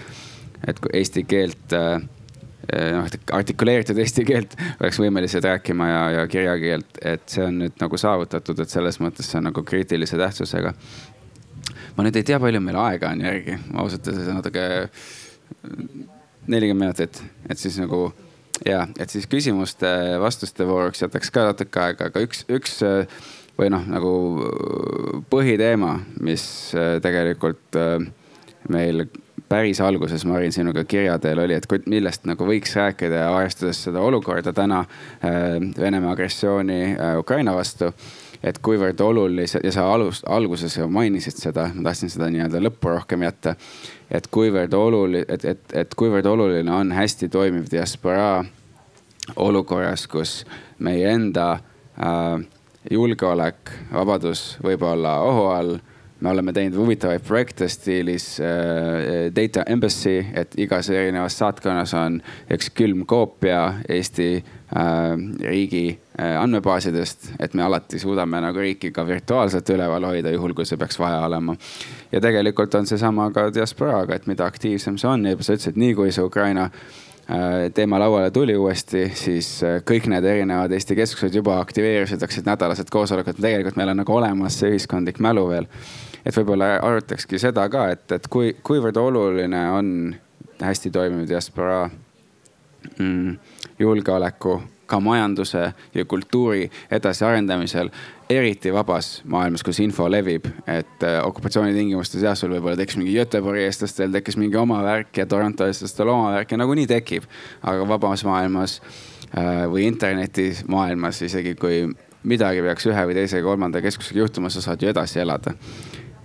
et kui eesti keelt äh, noh, artikuleeritud eesti keelt oleks võimelised rääkima ja, ja kirjakeelt, et see on nüüd nagu saavutatud, et selles mõttes see on nagu kriitilise tähtsusega. ma nüüd ei tea, palju meil aega on järgi, ausalt öeldes natuke nelikümmend minutit, et siis nagu ja, et siis küsimuste-vastuste vooruks jätaks ka natuke aega, aga üks, üks või noh, nagu põhiteema, mis tegelikult meil päris alguses, Marin, sinuga kirja teel oli, et millest nagu võiks rääkida arvestades seda olukorda täna Venemaa agressiooni Ukraina vastu et kuivõrd olulised ja sa alus, alguses mainisid seda, ma tahtsin seda nii-öelda lõppu rohkem jätta. Et kuivõrd oluline, et, et, et kuivõrd oluline on hästi toimiv diasporaa olukorras, kus meie enda äh, julgeolek, vabadus võib olla ohu all. Me oleme teinud huvitavaid projekte stiilis äh, Data Embassy, et igas erinevas saatkonnas on üks külm koopia Eesti äh, riigi andmebaasidest, et me alati suudame nagu riiki ka virtuaalselt üleval hoida, juhul kui see peaks vaja olema. ja tegelikult on seesama ka diasporaaga, et mida aktiivsem see on ja sa ütlesid, nii kui see Ukraina äh, teema lauale tuli uuesti, siis äh, kõik need erinevad Eesti keskused juba aktiveerisid, hakkasid nädalased koosolekud, tegelikult meil on nagu olemas see ühiskondlik mälu veel et võib-olla arutakski seda ka, et, et kui, kuivõrd oluline on hästi toimiv diasporaa mm, julgeoleku, ka majanduse ja kultuuri edasiarendamisel, eriti vabas maailmas, kus info levib, et äh, okupatsiooni tingimustes jah, sul võib-olla tekkis mingi Göteborgi eestlastel tekkis mingi oma värk ja Toronto eestlastel oma värk ja nagunii tekib. aga vabas maailmas äh, või internetimaailmas isegi kui midagi peaks ühe või teise, kolmanda keskusega juhtuma, sa saad ju edasi elada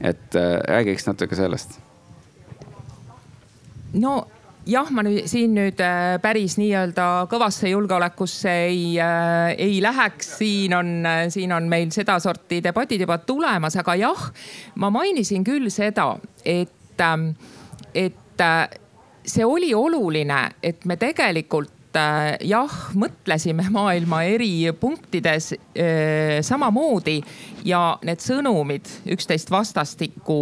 et äh, räägiks natuke sellest. no jah, ma nüüd siin nüüd äh, päris nii-öelda kõvasse julgeolekusse ei äh,, ei läheks, siin on, äh, siin on meil sedasorti debatid juba tulemas, aga jah, ma mainisin küll seda, et, ähm, et see oli oluline, et me tegelikult äh, jah, mõtlesime maailma eri punktides äh, samamoodi ja need sõnumid üksteist vastastikku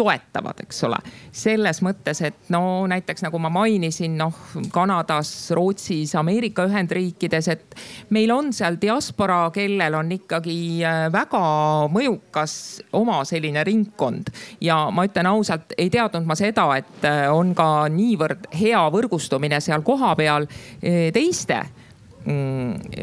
toetavad, eks ole. selles mõttes, et no näiteks nagu ma mainisin, noh Kanadas, Rootsis, Ameerika Ühendriikides, et meil on seal diaspora, kellel on ikkagi äh, väga mõjukas oma selline ringkond. ja ma ütlen ausalt, ei teadnud ma seda, et äh, on ka niivõrd hea võrgustumine seal kohapeal äh, teiste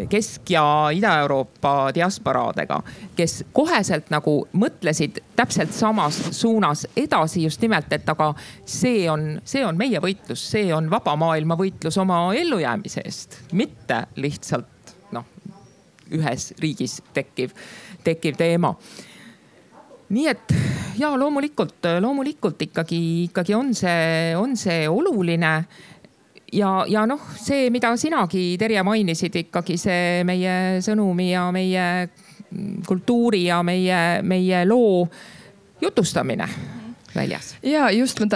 Kesk- ja Ida-Euroopa diasporaadega, kes koheselt nagu mõtlesid täpselt samas suunas edasi just nimelt, et aga see on, see on meie võitlus, see on vaba maailma võitlus oma ellujäämise eest, mitte lihtsalt noh, ühes riigis tekkiv, tekkiv teema. Nii et ja loomulikult, loomulikult ikkagi, ikkagi on see, on see oluline ja, ja noh, see, mida sinagi, Terje, mainisid ikkagi see meie sõnumi ja meie kultuuri ja meie, meie loo jutustamine väljas. ja just ma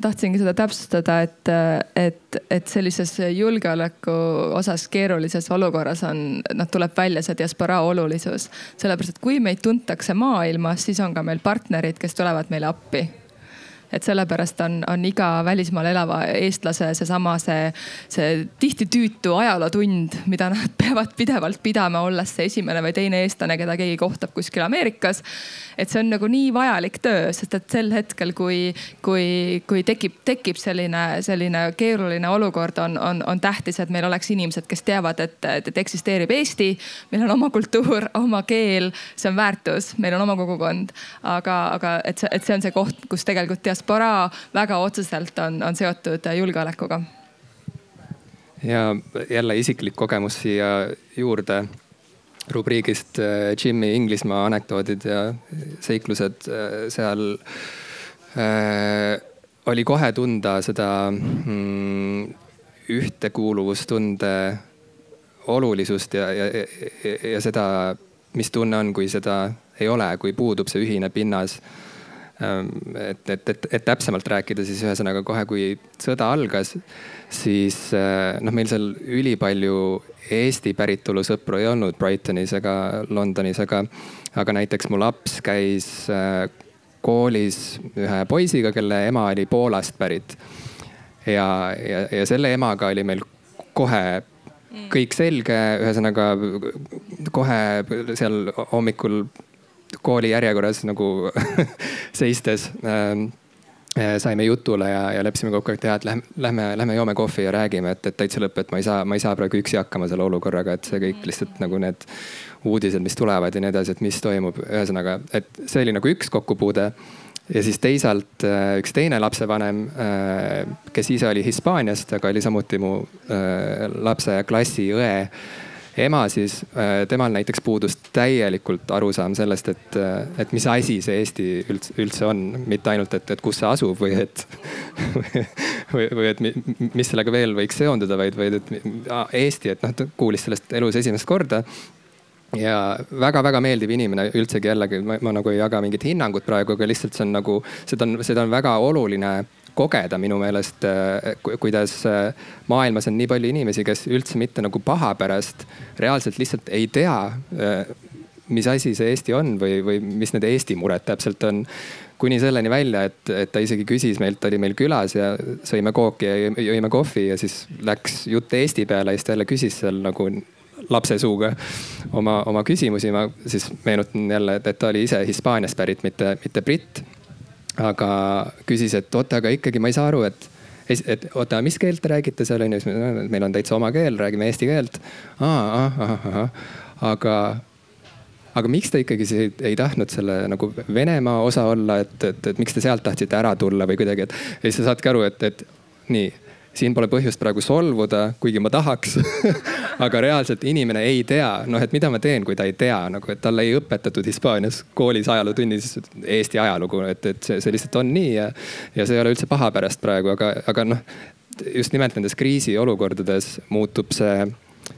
tahtsingi seda täpsustada, et, et, et sellises julgeoleku osas keerulises olukorras on, noh, tuleb välja see diasporaa olulisus. sellepärast, et kui meid tuntakse maailmas, siis on ka meil partnerid, kes tulevad meile appi et sellepärast on, on iga välismaal elava eestlase seesama see, see tihti tüütu ajalootund, mida nad peavad pidevalt pidama, olles see esimene või teine eestlane, keda keegi kohtab kuskil Ameerikas. et see on nagu nii vajalik töö, sest et sel hetkel, kui, kui, kui tekib, tekib selline, selline keeruline olukord, on, on, on tähtis, et meil oleks inimesed, kes teavad, et, et, eksisteerib Eesti. meil on oma kultuur, oma keel, see on väärtus, meil on oma kogukond. aga, aga et see, et see on see koht, kus tegelikult diasporaa diasporaa väga otseselt on, on seotud julgeolekuga. ja jälle isiklik kogemus siia juurde rubriigist äh, Jimmy Inglismaa anekdoodid ja seiklused äh, seal äh, oli kohe tunda seda mm, ühtekuuluvustunde olulisust ja, ja, ja, ja seda, mis tunne on, kui seda ei ole, kui puudub see ühine pinnas et, et, et, et täpsemalt rääkida, siis ühesõnaga kohe, kui sõda algas, siis eh, noh, meil seal ülipalju Eesti päritolu sõpru ei olnud Brightonis ega Londonis, aga, aga näiteks mu laps käis eh, koolis ühe poisiga, kelle ema oli Poolast pärit. ja, ja, ja selle emaga oli meil kohe kõik selge, ühesõnaga kohe seal hommikul kooli järjekorras nagu seistes. Ähm, saime jutule ja, ja leppisime kokku, et jah, et lähme, lähme, lähme joome kohvi ja räägime, et, et täitsa lõpp, et ma ei saa, ma ei saa praegu üksi hakkama selle olukorraga, et see kõik lihtsalt nagu need uudised, mis tulevad ja nii edasi, et mis toimub, ühesõnaga, et see oli nagu üks kokkupuude ja siis teisalt äh, üks teine lapsevanem, äh, kes ise oli Hispaaniast, aga oli samuti mu äh, lapse klassi õe ema, siis temal näiteks puudus täielikult arusaam sellest, et, et mis asi see Eesti üldse, üldse on. mitte ainult, et, et kus see asub või et või, või et mis sellega veel võiks seonduda, vaid, vaid et Eesti, et noh, ta kuulis sellest elus esimest korda ja väga-väga meeldiv inimene üldsegi jällegi, ma nagu ei jaga mingit hinnangut praegu, aga lihtsalt see on nagu, seda on, seda on väga oluline kogeda minu meelest, äh, kuidas äh, maailmas on nii palju inimesi, kes üldse mitte nagu paha pärast reaalselt lihtsalt ei tea, äh, mis asi see Eesti on või, või mis need Eesti mured täpselt on. kuni selleni välja, et, et ta isegi küsis meilt, ta oli meil külas ja sõime kooki ja jõime kohvi ja siis läks jutt Eesti peale ja siis ta jälle küsis seal nagu lapse suuga oma, oma küsimusi. ma siis meenutan jälle, et, ta oli ise Hispaaniast pärit, mitte, mitte britt. Aga küsis, et oota, aga ikkagi ma ei saa aru, et et oota, mis keelt te räägite seal onju, siis meil on täitsa oma keel, räägime eesti keelt. aga, aga miks te ikkagi ei, ei tahtnud selle nagu Venemaa osa olla, et, et, et miks te sealt tahtsite ära tulla või kuidagi, et. ja siis te saategi aru, et, et nii siin pole põhjust praegu solvuda, kuigi ma tahaks aga reaalselt inimene ei tea, noh, et mida ma teen, kui ta ei tea nagu, et talle ei õpetatud Hispaanias koolis ajalootunnis Eesti ajalugu, et, et see, see lihtsalt on nii ja, ja see ei ole üldse paha pärast praegu, aga, aga noh, just nimelt nendes kriisiolukordades muutub see,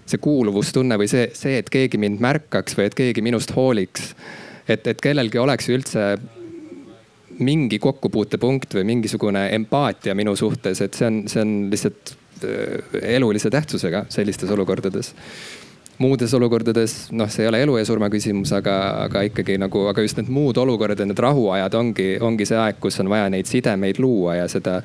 see kuuluvustunne või see, see, et keegi mind märkaks või et keegi minust hooliks. et, et kellelgi oleks üldse mingi kokkupuutepunkt või mingisugune empaatia minu suhtes, et see on, see on lihtsalt äh, elulise tähtsusega sellistes olukordades. Muudes olukordades, noh, see ei ole elu ja surma küsimus, aga, aga ikkagi nagu, aga just need muud olukorrad ja need rahuajad ongi, ongi see aeg, kus on vaja neid sidemeid luua ja seda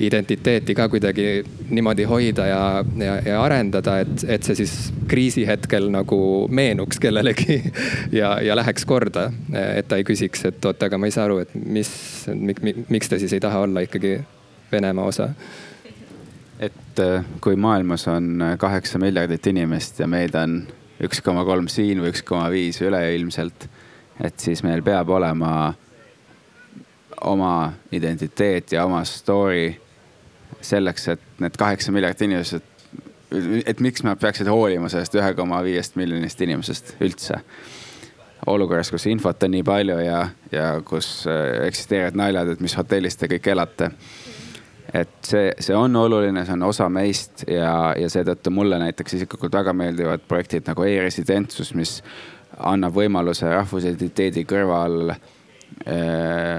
identiteeti ka kuidagi niimoodi hoida ja, ja, ja arendada, et, et see siis kriisi hetkel nagu meenuks kellelegi ja, ja läheks korda. et ta ei küsiks, et oot, aga ma ei saa aru, et mis mik,, miks te siis ei taha olla ikkagi Venemaa osa et äh, kui maailmas on kaheksa miljardit inimest ja meid on üks koma kolm siin või üks koma viis üleilmselt, et siis meil peab olema oma identiteet ja oma story selleks, et need kaheksa miljardit inimesed, et miks nad peaksid hoolima sellest ühe koma viiest miljonist inimesest üldse. olukorras, kus infot on nii palju ja, ja kus äh, eksisteerivad naljad, et mis hotellis te kõik elate. et see, see on oluline, see on osa meist ja, ja seetõttu mulle näiteks isiklikult väga meeldivad projektid nagu e-residentsus, mis annab võimaluse rahvusidentiteedi kõrval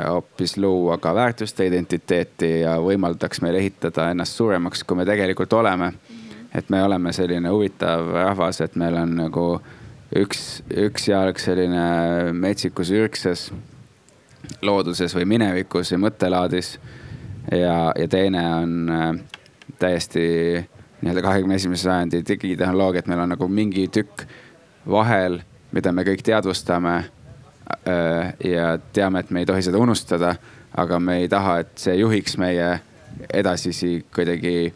hoopis luua ka väärtuste identiteeti ja võimaldaks meil ehitada ennast suuremaks, kui me tegelikult oleme. et me oleme selline huvitav rahvas, et meil on nagu üks, üks jalg selline metsikus ürgses looduses või minevikus või mõttelaadis. ja, ja teine on äh, täiesti nii-öelda kahekümne esimese sajandi digitehnoloogia, et meil on nagu mingi tükk vahel, mida me kõik teadvustame Äh, ja teame, et me ei tohi seda unustada, aga me ei taha, et see juhiks meie edasisi kuidagi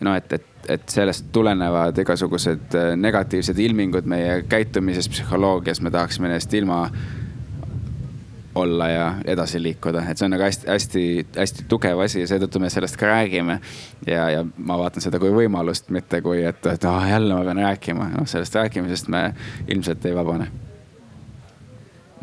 noh, et, et, et sellest tulenevad igasugused äh, negatiivsed ilmingud meie käitumises, psühholoogias, me tahaksime nendest ilma olla ja edasi liikuda, et see on nagu hästi-hästi-hästi tugev asi ja seetõttu me sellest ka räägime. ja, ja ma vaatan seda kui võimalust, mitte kui, et, et ah, jälle ma pean rääkima, noh sellest rääkimisest me ilmselt ei vabane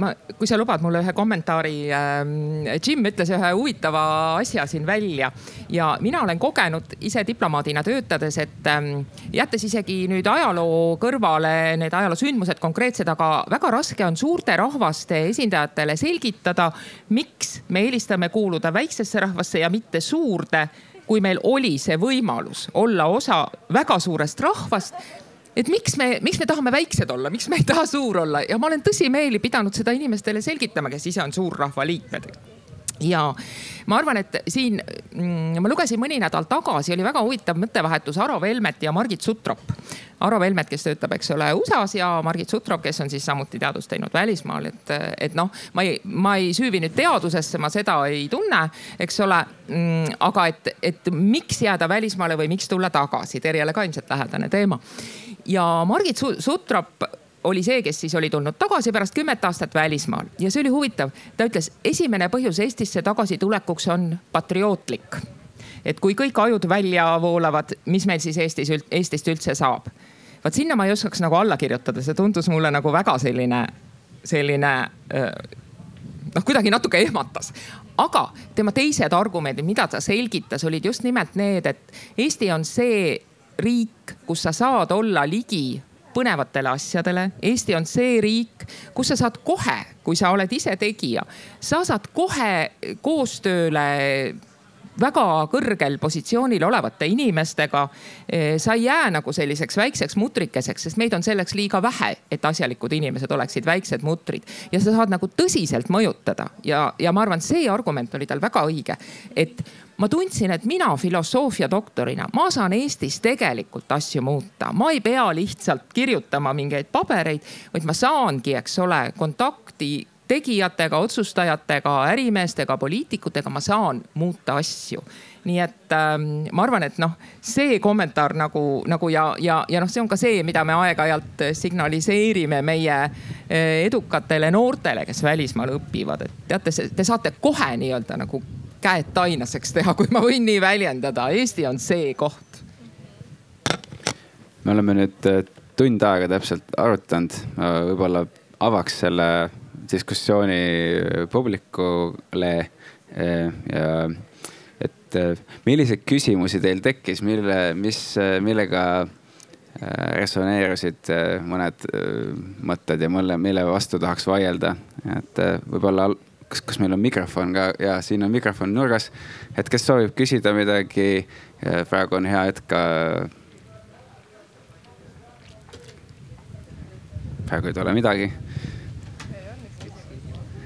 ma, kui sa lubad mulle ühe kommentaari äh,. Jim ütles ühe huvitava asja siin välja ja mina olen kogenud ise diplomaadina töötades, et äh, jättes isegi nüüd ajaloo kõrvale need ajaloosündmused konkreetsed, aga väga raske on suurte rahvaste esindajatele selgitada, miks me eelistame kuuluda väiksesse rahvasse ja mitte suurde kui meil oli see võimalus olla osa väga suurest rahvast et miks me, miks me tahame väiksed olla, miks me ei taha suur olla ja ma olen tõsimeeli pidanud seda inimestele selgitama, kes ise on suurrahva liikmed ja ma arvan, et siin mm, ma lugesin mõni nädal tagasi, oli väga huvitav mõttevahetus Aro Velmet ja Margit Sutrop. Aro Velmet, kes töötab, eks ole, USA-s ja Margit Sutrop, kes on siis samuti teadust teinud välismaal, et, et noh, ma ei, ma ei süüvi nüüd teadusesse, ma seda ei tunne, eks ole. Mm, aga et, et miks jääda välismaale või miks tulla tagasi, Terjele ka ilmselt lähedane teema. Ja Margit Sutrop oli see, kes siis oli tulnud tagasi pärast kümmet aastat välismaal ja see oli huvitav. ta ütles, esimene põhjus Eestisse tagasitulekuks on patriootlik. et kui kõik ajud välja voolavad, mis meil siis Eestis, Eestist üldse saab? vaat sinna ma ei oskaks nagu alla kirjutada, see tundus mulle nagu väga selline, selline noh, kuidagi natuke ehmatas. aga tema teised argumendid, mida ta selgitas, olid just nimelt need, et Eesti on see riik, kus sa saad olla ligi põnevatele asjadele. Eesti on see riik, kus sa saad kohe, kui sa oled ise tegija, sa saad kohe koostööle väga kõrgel positsioonil olevate inimestega. sa ei jää nagu selliseks väikseks mutrikeseks, sest meid on selleks liiga vähe, et asjalikud inimesed oleksid väiksed mutrid. ja sa saad nagu tõsiselt mõjutada ja, ja ma arvan, see argument oli tal väga õige, et ma tundsin, et mina filosoofia doktorina, ma saan Eestis tegelikult asju muuta, ma ei pea lihtsalt kirjutama mingeid pabereid, vaid ma saangi, eks ole, kontakti tegijatega, otsustajatega, ärimeestega, poliitikutega, ma saan muuta asju nii et ähm, ma arvan, et noh, see kommentaar nagu, nagu ja, ja, ja noh, see on ka see, mida me aeg-ajalt signaliseerime meie äh, edukatele noortele, kes välismaal õpivad, et teate, te saate kohe nii-öelda nagu käed tainaseks teha, kui ma võin nii väljendada. Eesti on see koht. me oleme nüüd äh, tund aega täpselt arutanud, võib-olla avaks selle diskussiooni publikule äh, ja et äh, milliseid küsimusi teil tekkis, mille, mis, millega resoneerusid mõned mõtted ja mille, mille vastu tahaks vaielda, et võib-olla kas, kas meil on mikrofon ka ja siin on mikrofon nurgas. et kes soovib küsida midagi, praegu on hea hetk ka. praegu ei tule midagi.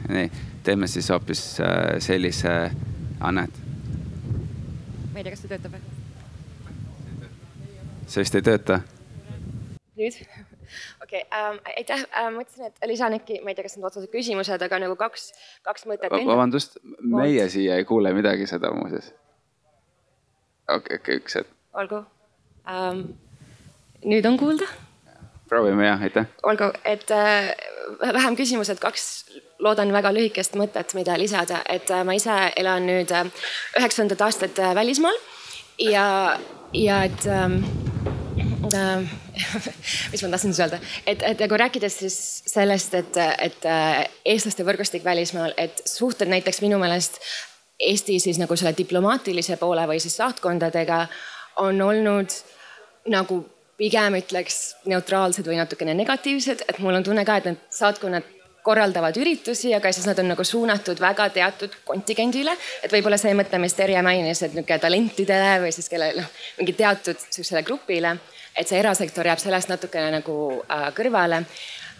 Nii, teeme siis hoopis äh, sellise, Annet. ma ei tea, kas see töötab või? see vist ei tööta. nüüd okei okay, ähm,, aitäh ähm,, mõtlesin, et lisan äkki, ma ei tea, kas need otseselt küsimused, aga nagu kaks, kaks mõtet. vabandust, meie siia ei kuule midagi seda muuseas. okei okay,, okei okay,, üks hetk. olgu ähm,. nüüd on kuulda? proovime jah, aitäh. olgu, et äh, vähem küsimused, kaks loodan väga lühikest mõtet, mida lisada, et äh, ma ise elan nüüd äh, üheksandat aastat äh, välismaal ja, ja et ähm, äh, mis ma tahtsin siis öelda, et, et nagu rääkides siis sellest, et, et eestlaste võrgustik välismaal, et suhted näiteks minu meelest Eesti siis nagu selle diplomaatilise poole või siis saatkondadega on olnud nagu pigem ütleks neutraalsed või natukene negatiivsed, et mul on tunne ka, et need saatkonnad korraldavad üritusi, aga siis nad on nagu suunatud väga teatud kontingendile. et võib-olla see mõte, mis Terje mainis, et niisugune talentidele või siis kellele noh, mingi teatud sihukesele grupile et see erasektor jääb sellest natukene nagu äh, kõrvale.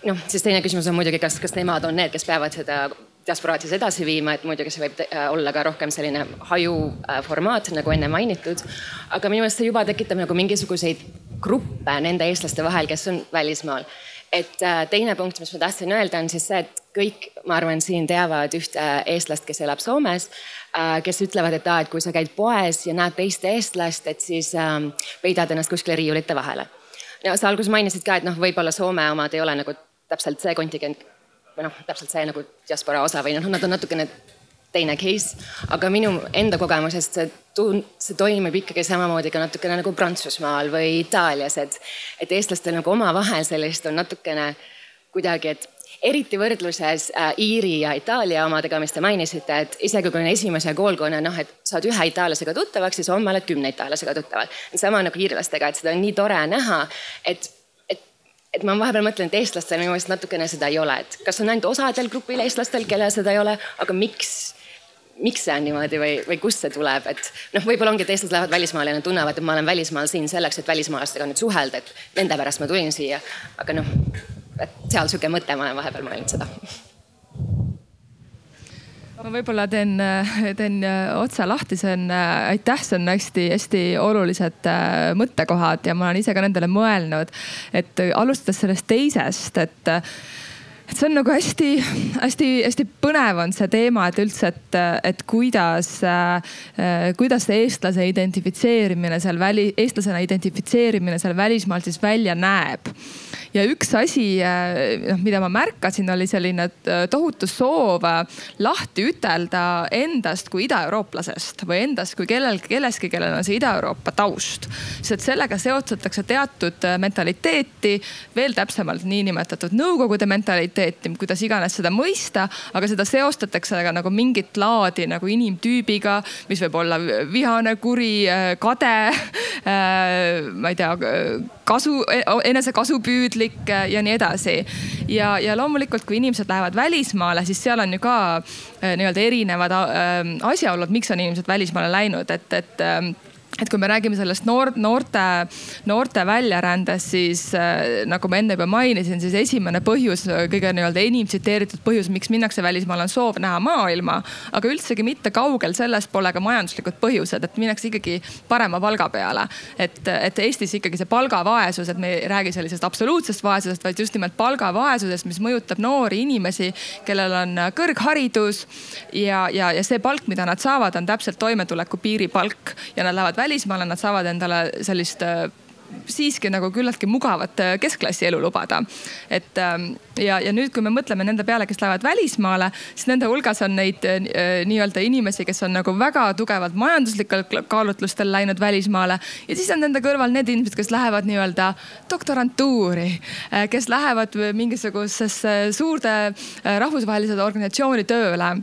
noh, siis teine küsimus on muidugi, kas, kas nemad on need, kes peavad seda diasporaat siis edasi viima, et muidugi see võib äh, olla ka rohkem selline hajuformaat äh,, nagu enne mainitud. aga minu meelest see juba tekitab nagu mingisuguseid gruppe nende eestlaste vahel, kes on välismaal. Et äh, teine punkt, mis ma tahtsin öelda, on siis see, et kõik, ma arvan, siin teavad ühte eestlast, kes elab Soomes Äh, kes ütlevad, et aa, et kui sa käid poes ja näed teist eestlast, et siis ähm, peidad ennast kuskile riiulite vahele. no sa alguses mainisid ka, et noh, võib-olla Soome omad ei ole nagu täpselt see kontingent või noh, täpselt see nagu diaspora osa või noh, nad on natukene teine case. aga minu enda kogemusest see tun-, see toimib ikkagi samamoodi ka natukene nagu Prantsusmaal või Itaalias, et, et eestlastel nagu omavahel sellist on natukene kuidagi, et eriti võrdluses äh, Iiri ja Itaalia omadega, mis te mainisite, et isegi kui on esimese koolkonna noh, et saad ühe itaallasega tuttavaks, siis homme oled kümne itaallasega tuttaval. sama nagu iirlastega, et seda on nii tore näha, et et ma vahepeal mõtlen, et eestlastel minu meelest natukene seda ei ole, et kas on ainult osadel grupil eestlastel, kellel seda ei ole, aga miks, miks see on niimoodi või, või kust see tuleb, et noh, võib-olla ongi, et eestlased lähevad välismaale ja nad tunnevad, et ma olen välismaal siin selleks, et välismaalastega nüüd suhelda, et nende pärast ma tulin siia. aga noh, et seal sihuke mõte, ma olen vahepeal mõelnud seda. ma võib-olla teen, teen otsa lahti, see on, aitäh, see on hästi-hästi olulised mõttekohad ja ma olen ise ka nendele mõelnud. et alustades sellest teisest, et et see on nagu hästi-hästi-hästi põnev on see teema, et üldse, et, et kuidas äh,, kuidas see eestlase identifitseerimine seal väli, eestlasena identifitseerimine seal välismaal siis välja näeb ja üks asi, äh, noh, mida ma märkasin, oli selline äh, tohutu soov äh, lahti ütelda endast kui idaeurooplasest või endast kui kellel, kellestki, kellel on see Ida-Euroopa taust. sest sellega seostatakse teatud mentaliteeti, veel täpsemalt niinimetatud nõukogude mentaliteeti, kuidas iganes seda mõista, aga seda seostatakse ka nagu mingit laadi nagu inimtüübiga, mis võib olla vihane, kuri, kade, ma ei tea, kasu, enesekasupüüdlik äh, ja nii edasi. ja, ja loomulikult, kui inimesed lähevad välismaale, siis seal on ju ka äh, nii-öelda erinevad äh, asjaolud, miks on inimesed välismaale läinud, et, et et kui me räägime sellest noor, noorte, noorte väljarändest, siis äh, nagu ma enne juba mainisin, siis esimene põhjus, kõige nii-öelda enim tsiteeritud põhjus, miks minnakse välismaale, on soov näha maailma. aga üldsegi mitte kaugel sellest pole ka majanduslikud põhjused, et minnakse ikkagi parema palga peale. et, et Eestis ikkagi see palgavaesus, et me ei räägi sellisest absoluutsest vaesusest, vaid just nimelt palgavaesusest, mis mõjutab noori inimesi, kellel on kõrgharidus ja, ja, ja see palk, mida nad saavad, on täpselt toimetuleku piiripalk ja nad lähevad välismaale, nad saavad endale sellist äh, siiski nagu küllaltki mugavat äh, keskklassi elu lubada. et ähm, ja, ja nüüd, kui me mõtleme nende peale, kes lähevad välismaale, siis nende hulgas on neid äh, nii-öelda inimesi, kes on nagu väga tugevalt majanduslikel kaalutlustel läinud välismaale. ja siis on nende kõrval need inimesed, kes lähevad nii-öelda doktorantuuri, kes lähevad mingisugusesse suurde rahvusvahelise organisatsiooni tööle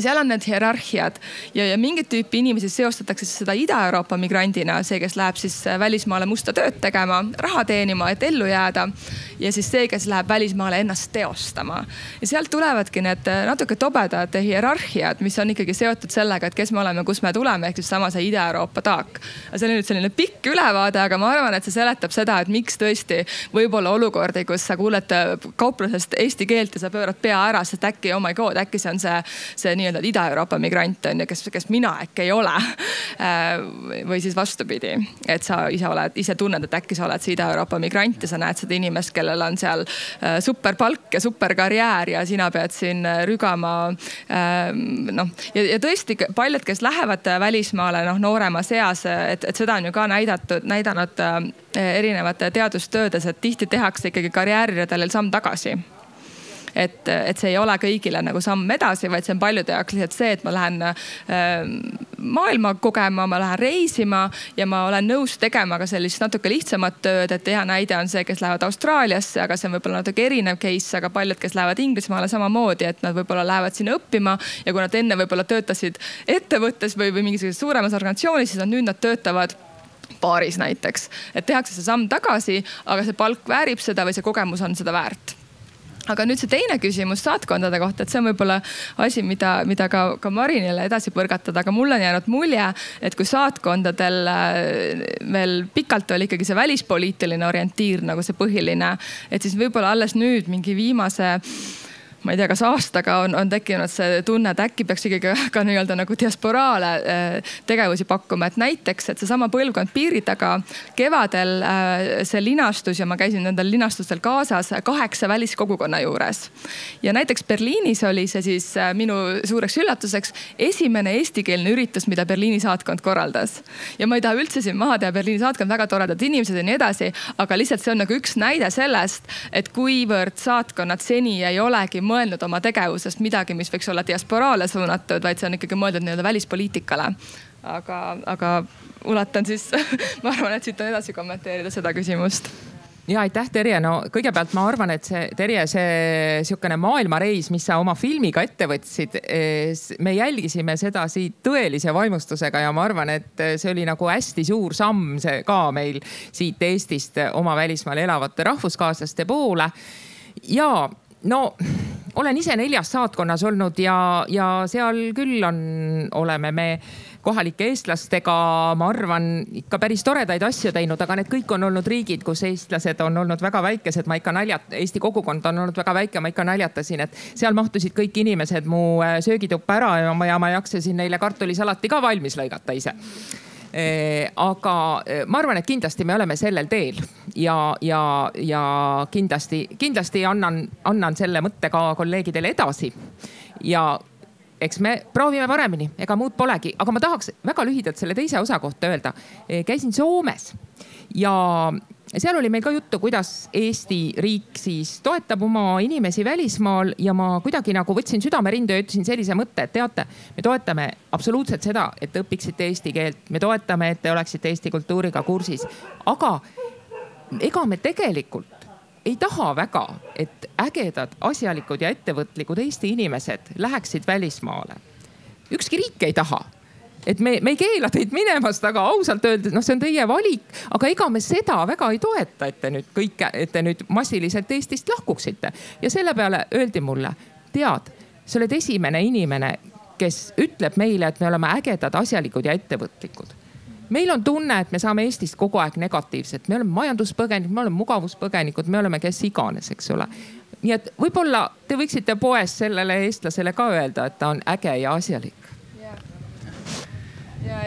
seal on need hierarhiad ja, ja mingit tüüpi inimesi seostatakse seda Ida-Euroopa migrandina, see, kes läheb siis äh, välismaale musta tööd tegema, raha teenima, et ellu jääda. ja siis see, kes läheb välismaale ennast teostama. ja sealt tulevadki need äh, natuke tobedad hierarhiad, mis on ikkagi seotud sellega, et kes me oleme, kust me tuleme, ehk siis sama see Ida-Euroopa taak. see oli nüüd selline pikk ülevaade, aga ma arvan, et see seletab seda, et miks tõesti võib olla olukordi, kus sa kuuled äh, kauplusest eesti keelt ja sa pöörad pea ära, sest äkki oh my god, äkki see on see, see nii-öelda Ida-Euroopa migrant on ju, kes, kes mina äkki ei ole. Äh, või siis vastupidi, et sa ise oled, ise tunned, et äkki sa oled see Ida-Euroopa migrant ja sa näed seda inimest, kellel on seal äh, super palk ja super karjäär ja sina pead siin äh, rügama. noh, ja tõesti paljud, kes lähevad välismaale noh, nooremas eas, et, et seda on ju ka näidatud, näidanud erinevate teadustöödes, et tihti tehakse ikkagi karjääriredelil samm tagasi et, et see ei ole kõigile nagu samm edasi, vaid see on paljude jaoks lihtsalt see, et ma lähen äh, maailma kogema, ma lähen reisima ja ma olen nõus tegema ka sellist natuke lihtsamat tööd, et hea näide on see, kes lähevad Austraaliasse, aga see on võib-olla natuke erinev case, aga paljud, kes lähevad Inglismaale samamoodi, et nad võib-olla lähevad sinna õppima ja kui nad enne võib-olla töötasid ettevõttes või, või mingisuguses suuremas organisatsioonis, siis nüüd nad töötavad baaris näiteks, et tehakse see samm tagasi, aga see palk väärib seda või see kogemus on seda väärt aga nüüd see teine küsimus saatkondade kohta, et see on võib-olla asi, mida, mida ka, ka Marinile edasi põrgatada, aga mulle on jäänud mulje, et kui saatkondadel äh, veel pikalt oli ikkagi see välispoliitiline orientiir nagu see põhiline, et siis võib-olla alles nüüd mingi viimase ma ei tea, kas aastaga on, on tekkinud see tunne, et äkki peaks ikkagi ka, ka nii-öelda nagu diasporaale äh, tegevusi pakkuma, et näiteks, et seesama põlvkond piiri taga kevadel äh, see linastus ja ma käisin nendel linastustel kaasas kaheksa väliskogukonna juures. ja näiteks Berliinis oli see siis äh, minu suureks üllatuseks esimene eestikeelne üritus, mida Berliini saatkond korraldas. ja ma ei taha üldse siin maha teha, Berliini saatkond, väga toredad inimesed ja nii edasi, aga lihtsalt see on nagu üks näide sellest, et kuivõrd saatkonnad seni ei olegi mõeldud mõelnud oma tegevusest midagi, mis võiks olla diasporaale suunatud, vaid see on ikkagi mõeldud nii-öelda välispoliitikale. aga, aga ulatan siis ma arvan, et siit on edasi kommenteerida seda küsimust ja aitäh, Terje, no kõigepealt ma arvan, et see Terje, see sihukene maailmareis, mis sa oma filmiga ette võtsid, me jälgisime seda siit tõelise vaimustusega ja ma arvan, et see oli nagu hästi suur samm see ka meil siit Eestist oma välismaal elavate rahvuskaaslaste poole. ja no olen ise neljas saatkonnas olnud ja, ja seal küll on, oleme me kohalike eestlastega, ma arvan, ikka päris toredaid asju teinud, aga need kõik on olnud riigid, kus eestlased on olnud väga väikesed, ma ikka naljat-, Eesti kogukond on olnud väga väike, ma ikka naljatasin, et seal mahtusid kõik inimesed mu äh, söögituppa ära ja ma, ja ma jaksasin neile kartulisalati ka valmis lõigata ise aga ma arvan, et kindlasti me oleme sellel teel ja, ja, ja kindlasti, kindlasti annan, annan selle mõtte ka kolleegidele edasi. ja eks me proovime paremini, ega muud polegi, aga ma tahaks väga lühidalt selle teise osa kohta öelda. käisin Soomes ja seal oli meil ka juttu, kuidas Eesti riik siis toetab oma inimesi välismaal ja ma kuidagi nagu võtsin südamerinde ja ütlesin sellise mõtte, et teate, me toetame absoluutselt seda, et te õpiksite eesti keelt, me toetame, et te oleksite Eesti kultuuriga kursis, aga ega me tegelikult ei taha väga, et ägedad, asjalikud ja ettevõtlikud Eesti inimesed läheksid välismaale. ükski riik ei taha et me, me ei keela teid minemast, aga ausalt öeldes, noh, see on teie valik, aga ega me seda väga ei toeta, et te nüüd kõik, et te nüüd massiliselt Eestist lahkuksite. ja selle peale öeldi mulle, tead, sa oled esimene inimene, kes ütleb meile, et me oleme ägedad, asjalikud ja ettevõtlikud meil on tunne, et me saame Eestist kogu aeg negatiivset, me oleme majanduspõgenikud, me oleme mugavuspõgenikud, me oleme kes iganes, eks ole. nii et võib-olla te võiksite poes sellele eestlasele ka öelda, et ta on äge ja asjalik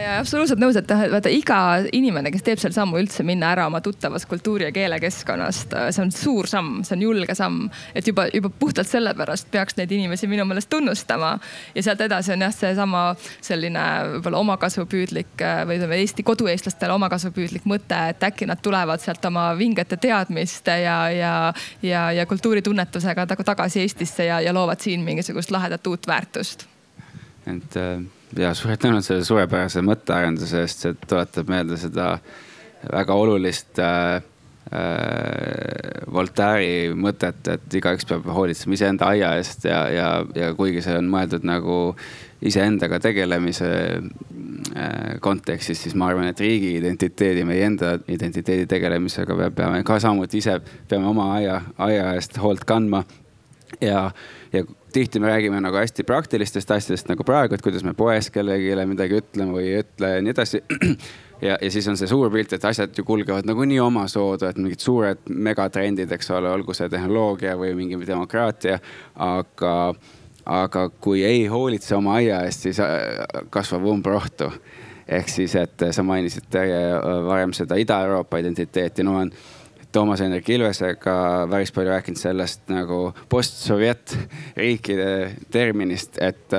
ja, absoluutselt nõus, et vaata iga inimene, kes teeb selle sammu üldse minna ära oma tuttavast kultuuri ja keelekeskkonnast, see on suur samm, see on julge samm. et juba, juba puhtalt sellepärast peaks neid inimesi minu meelest tunnustama. ja sealt edasi on jah, seesama selline võib-olla omakasupüüdlik või ütleme Eesti kodueestlastele omakasupüüdlik mõte, et äkki nad tulevad sealt oma vingete teadmiste ja, ja, ja, ja kultuuritunnetusega tagasi Eestisse ja, ja loovad siin mingisugust lahedat uut väärtust. et äh ja suur tänu selle suurepärase mõttearenduse eest, see tuletab meelde seda väga olulist äh, äh, Voltaire'i mõtet, et igaüks peab hoolitsema iseenda aia eest ja, ja, ja kuigi see on mõeldud nagu iseendaga tegelemise äh, kontekstis, siis ma arvan, et riigi identiteedi, meie enda identiteedi tegelemisega peame ka samuti ise, peame oma aia, aia eest hoolt kandma. ja, ja tihti me räägime nagu hästi praktilistest asjadest nagu praegu, et kuidas me poes kellelegi midagi ütleme või ei ütle ja nii edasi. ja, ja siis on see suur pilt, et asjad ju kulgevad nagunii omasoodu, et mingid suured megatrendid, eks ole, olgu see tehnoloogia või mingi demokraatia. aga, aga kui ei hoolitse oma aia eest, siis äh, kasvab umbrohtu ehk siis, et sa mainisid varem seda Ida-Euroopa identiteeti, no on Toomas Hendrik Ilvesega päris palju rääkinud sellest nagu postsovjet riikide terminist, et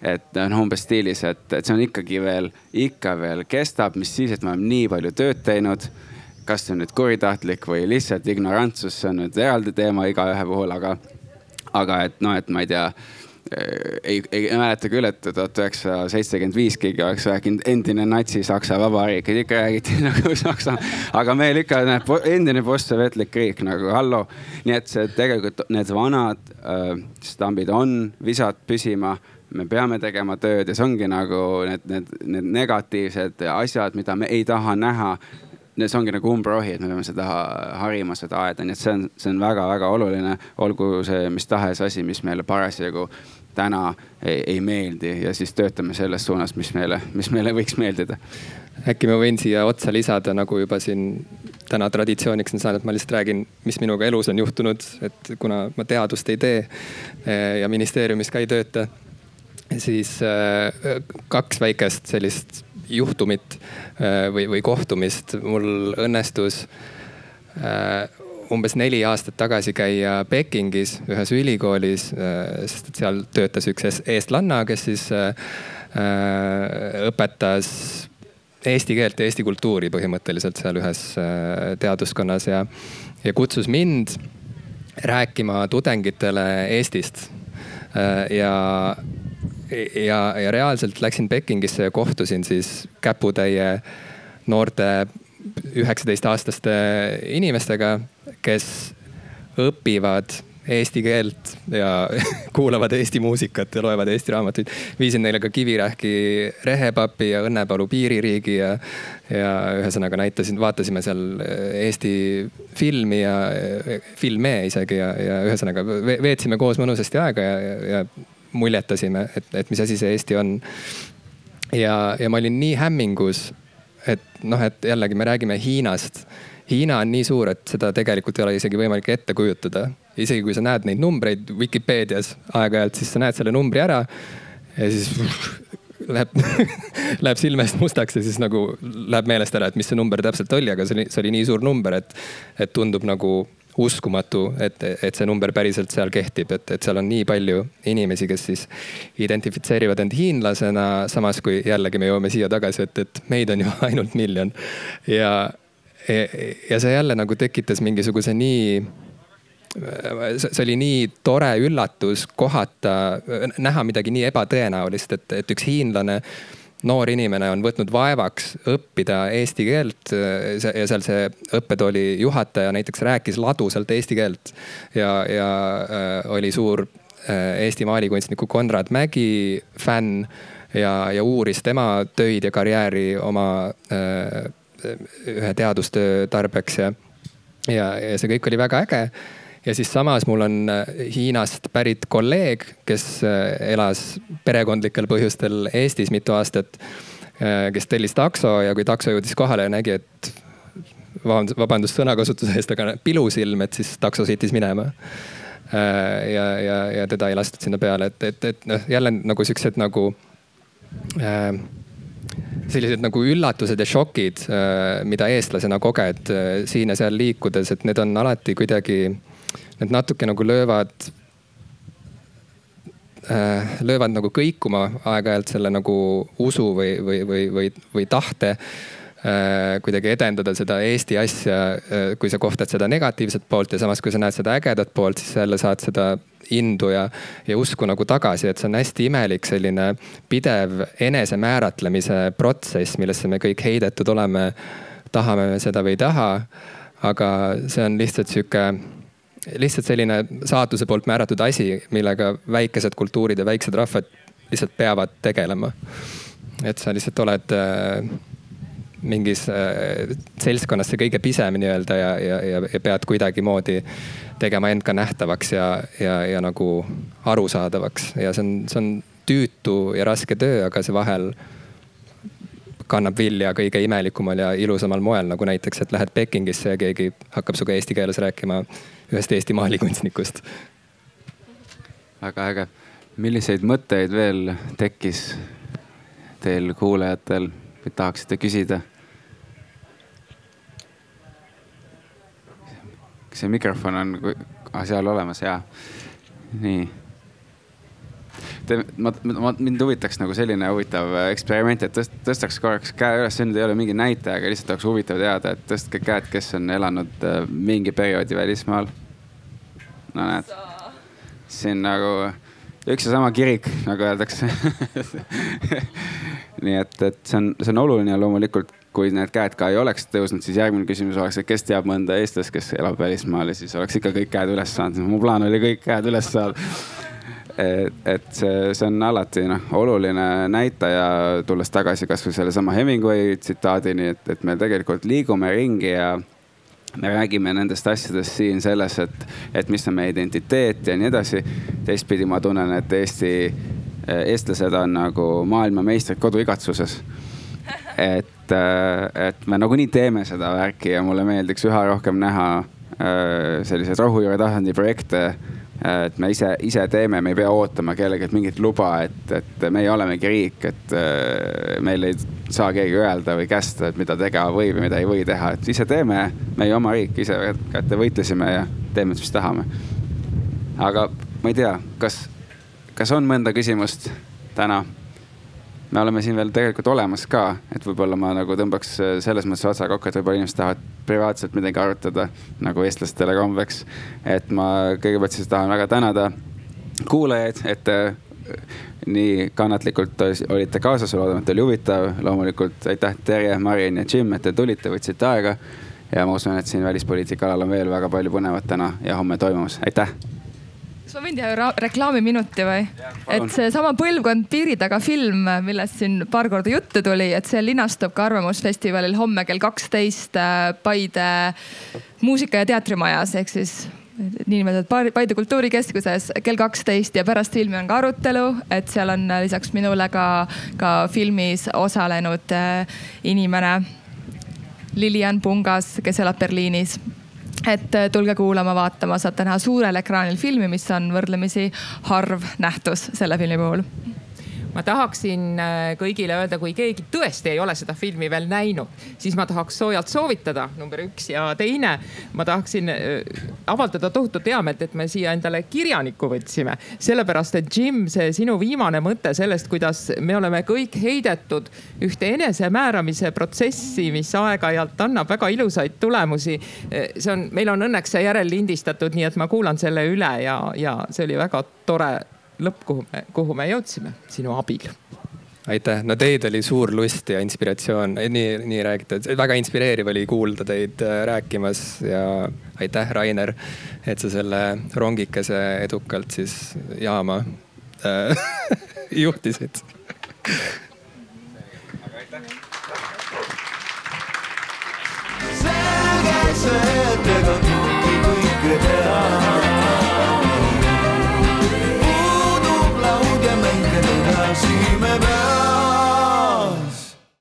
et noh, umbes stiilis, et, et see on ikkagi veel, ikka veel kestab, mis siis, et me oleme nii palju tööd teinud. kas see on nüüd kuritahtlik või lihtsalt ignorantsus, see on nüüd eraldi teema igaühe puhul, aga, aga et noh, et ma ei tea ei, ei mäleta küll, et tuhat üheksasada seitsekümmend viis keegi oleks rääkinud endine natsi-Saksa vabariik, ikka räägiti nagu Saksa. aga meil ikka näed endine postsovetlik riik nagu hallo. nii et see tegelikult need vanad äh, stambid on visad püsima me peame tegema tööd ja see ongi nagu need, need, need negatiivsed asjad, mida me ei taha näha see ongi nagu umbrohi, et me peame seda harima, seda aeda, nii et see on, see on väga-väga oluline. olgu see mis tahes asi, mis meile parasjagu täna ei, ei meeldi ja siis töötame selles suunas, mis meile, mis meile võiks meeldida. äkki ma võin siia otsa lisada, nagu juba siin täna traditsiooniks on saanud, ma lihtsalt räägin, mis minuga elus on juhtunud, et kuna ma teadust ei tee eh, ja ministeeriumis ka ei tööta, siis eh, kaks väikest sellist juhtumit äh, või, või kohtumist mul õnnestus umbes neli aastat tagasi käia Pekingis ühes ülikoolis, äh, sest et seal töötas üks eestlanna, kes siis õpetas eesti keelt ja eesti kultuuri põhimõtteliselt seal ühes teaduskonnas ja, ja kutsus mind rääkima tudengitele Eestist. ja ja, ja reaalselt läksin Pekingisse ja kohtusin siis käputäie noorte üheksateistaastaste inimestega, kes õpivad eesti keelt ja kuulavad Eesti muusikat ja loevad Eesti raamatuid. viisin neile ka Kivirähki Rehepapi ja Õnnepalu piiririigi ja, ja ühesõnaga näitasin, vaatasime seal Eesti filmi ja filme isegi ja, ja ühesõnaga veetsime koos mõnusasti aega ja, ja, ja muljetasime, et, et mis asi see Eesti on. ja, ja ma olin nii hämmingus, et noh, et jällegi me räägime Hiinast. Hiina on nii suur, et seda tegelikult ei ole isegi võimalik ette kujutada. isegi kui sa näed neid numbreid Vikipeedias aeg-ajalt, siis sa näed selle numbri ära ja siis läheb läheb silme eest mustaks ja siis nagu läheb meelest ära, et mis see number täpselt oli, aga see oli, see oli nii suur number, et, et tundub nagu uskumatu, et, et see number päriselt seal kehtib, et, et seal on nii palju inimesi, kes siis identifitseerivad end hiinlasena. samas kui jällegi me jõuame siia tagasi, et, et meid on ju ainult miljon ja, ja, ja see jälle nagu tekitas mingisuguse nii see oli nii tore üllatus kohata, näha midagi nii ebatõenäolist, et, et üks hiinlane noor inimene on võtnud vaevaks õppida eesti keelt ja seal see õppetooli juhataja näiteks rääkis ladusalt eesti keelt. ja, ja äh, oli suur äh, Eesti maalikunstniku Konrad Mägi fänn ja, ja uuris tema töid ja karjääri oma äh, ühe teadustöö tarbeks ja, ja, ja see kõik oli väga äge ja siis samas mul on äh, Hiinast pärit kolleeg, kes äh, elas perekondlikel põhjustel Eestis mitu aastat. Äh, kes tellis takso ja kui takso jõudis kohale ja nägi, et vabandust, sõnakasutuse eest, aga pilusilm, et siis takso sõitis minema. ja, ja, ja teda ei lastud sinna peale, et, et, et noh, jälle nagu siuksed nagu äh, sellised nagu üllatused ja šokid, mida eestlasena koged siin ja seal liikudes, et need on alati kuidagi need natuke nagu löövad äh, löövad nagu kõikuma aeg-ajalt selle nagu usu või, või, või, või, või tahte äh, kuidagi edendada seda Eesti asja, äh, kui sa kohtad seda negatiivset poolt ja samas, kui sa näed seda ägedat poolt, siis jälle saad seda indu ja, ja usku nagu tagasi, et see on hästi imelik selline pidev enesemääratlemise protsess, millesse me kõik heidetud oleme. tahame me seda või ei taha. aga see on lihtsalt sihuke lihtsalt selline saatuse poolt määratud asi, millega väikesed kultuurid ja väiksed rahvad lihtsalt peavad tegelema. et sa lihtsalt oled äh, mingis äh, seltskonnas see kõige pisem nii-öelda ja, ja, ja, ja pead kuidagimoodi tegema end ka nähtavaks ja, ja, ja nagu arusaadavaks ja see on, see on tüütu ja raske töö, aga see vahel kannab vilja kõige imelikumal ja ilusamal moel, nagu näiteks, et lähed Pekingisse ja keegi hakkab sinuga eesti keeles rääkima ühest Eesti maalikunstnikust. väga äge. milliseid mõtteid veel tekkis teil kuulajatel tahaksite küsida? kas see mikrofon on ah, seal olemas, jaa. nii Te, ma, ma, mind huvitaks nagu selline huvitav eksperiment, et tõst, tõstaks korraks käe üles, see nüüd ei ole mingi näitaja, aga lihtsalt oleks huvitav teada, et tõstke käed, kes on elanud äh, mingi perioodi välismaal. no näed, siin nagu üks ja sama kirik, nagu öeldakse nii et, et see on, see on oluline loomulikult, kui need käed ka ei oleks tõusnud, siis järgmine küsimus oleks, et kes teab mõnda eestlast, kes elab välismaal ja siis oleks ikka kõik käed üles saanud. mu plaan oli kõik käed üles saada et, et see, see on alati noh, oluline näitaja, tulles tagasi kasvõi sellesama Hemingway tsitaadini, et, et me tegelikult liigume ringi ja me räägime nendest asjadest siin selles, et, et mis on meie identiteet ja nii edasi. teistpidi ma tunnen, et Eesti, eestlased on nagu maailmameistrid koduigatsuses. et, et me nagunii teeme seda värki ja mulle meeldiks üha rohkem näha äh, selliseid rohujuure tasandi projekte et me ise, ise teeme, me ei pea ootama kellelgi mingit luba, et, et meie olemegi riik, et äh, meil ei saa keegi öelda või kästa, et mida tegema võib ja mida ei või teha, et ise teeme, meie oma riik, ise kätte võitlesime ja teeme, mis tahame. aga ma ei tea, kas, kas on mõnda küsimust täna? Me oleme siin veel tegelikult olemas ka, et võib-olla ma nagu tõmbaks äh, selles mõttes otsa kokku, et võib-olla inimesed tahavad privaatselt midagi arutada nagu eestlastele kombeks. et ma kõigepealt siis tahan väga tänada kuulajaid, et äh, nii kannatlikult olite kaasas, loodame, et oli huvitav. loomulikult aitäh, Terje, Marin ja Jim, et te tulite, võtsite aega. ja ma usun, et siin välispoliitika alal on veel väga palju põnevat täna ja homme toimumas, aitäh kas ma võin teha reklaamiminuti või? et seesama Põlvkond piiri taga film, millest siin paar korda juttu tuli, et see linastub ka Arvamusfestivalil homme kell kaksteist äh, Paide muusika- ja teatrimajas ehk siis niinimetatud Paide kultuurikeskuses kell kaksteist ja pärast filmi on ka arutelu, et seal on lisaks minule ka, ka filmis osalenud inimene Lilian Pungas, kes elab Berliinis et tulge kuulama, vaatama, saate näha suurel ekraanil filmi, mis on võrdlemisi harv nähtus selle filmi puhul ma tahaksin äh, kõigile öelda, kui keegi tõesti ei ole seda filmi veel näinud, siis ma tahaks soojalt soovitada, number üks ja teine, ma tahaksin äh, avaldada tohutut heameelt, et me siia endale kirjaniku võtsime. sellepärast, et Jim, see sinu viimane mõte sellest, kuidas me oleme kõik heidetud ühte enesemääramise protsessi, mis aeg-ajalt annab väga ilusaid tulemusi. Äh, see on, meil on õnneks see järellindistatud, nii et ma kuulan selle üle ja, ja see oli väga tore lõpp, kuhu me, kuhu me jõudsime sinu abil aitäh, no teid oli suur lust ja inspiratsioon, nii, nii räägite, väga inspireeriv oli kuulda teid äh, rääkimas ja aitäh, Rainer, et sa selle rongikese edukalt siis jaama äh, juhtisid. selge see, et ega muudki kõike teha. μαζί με μένα.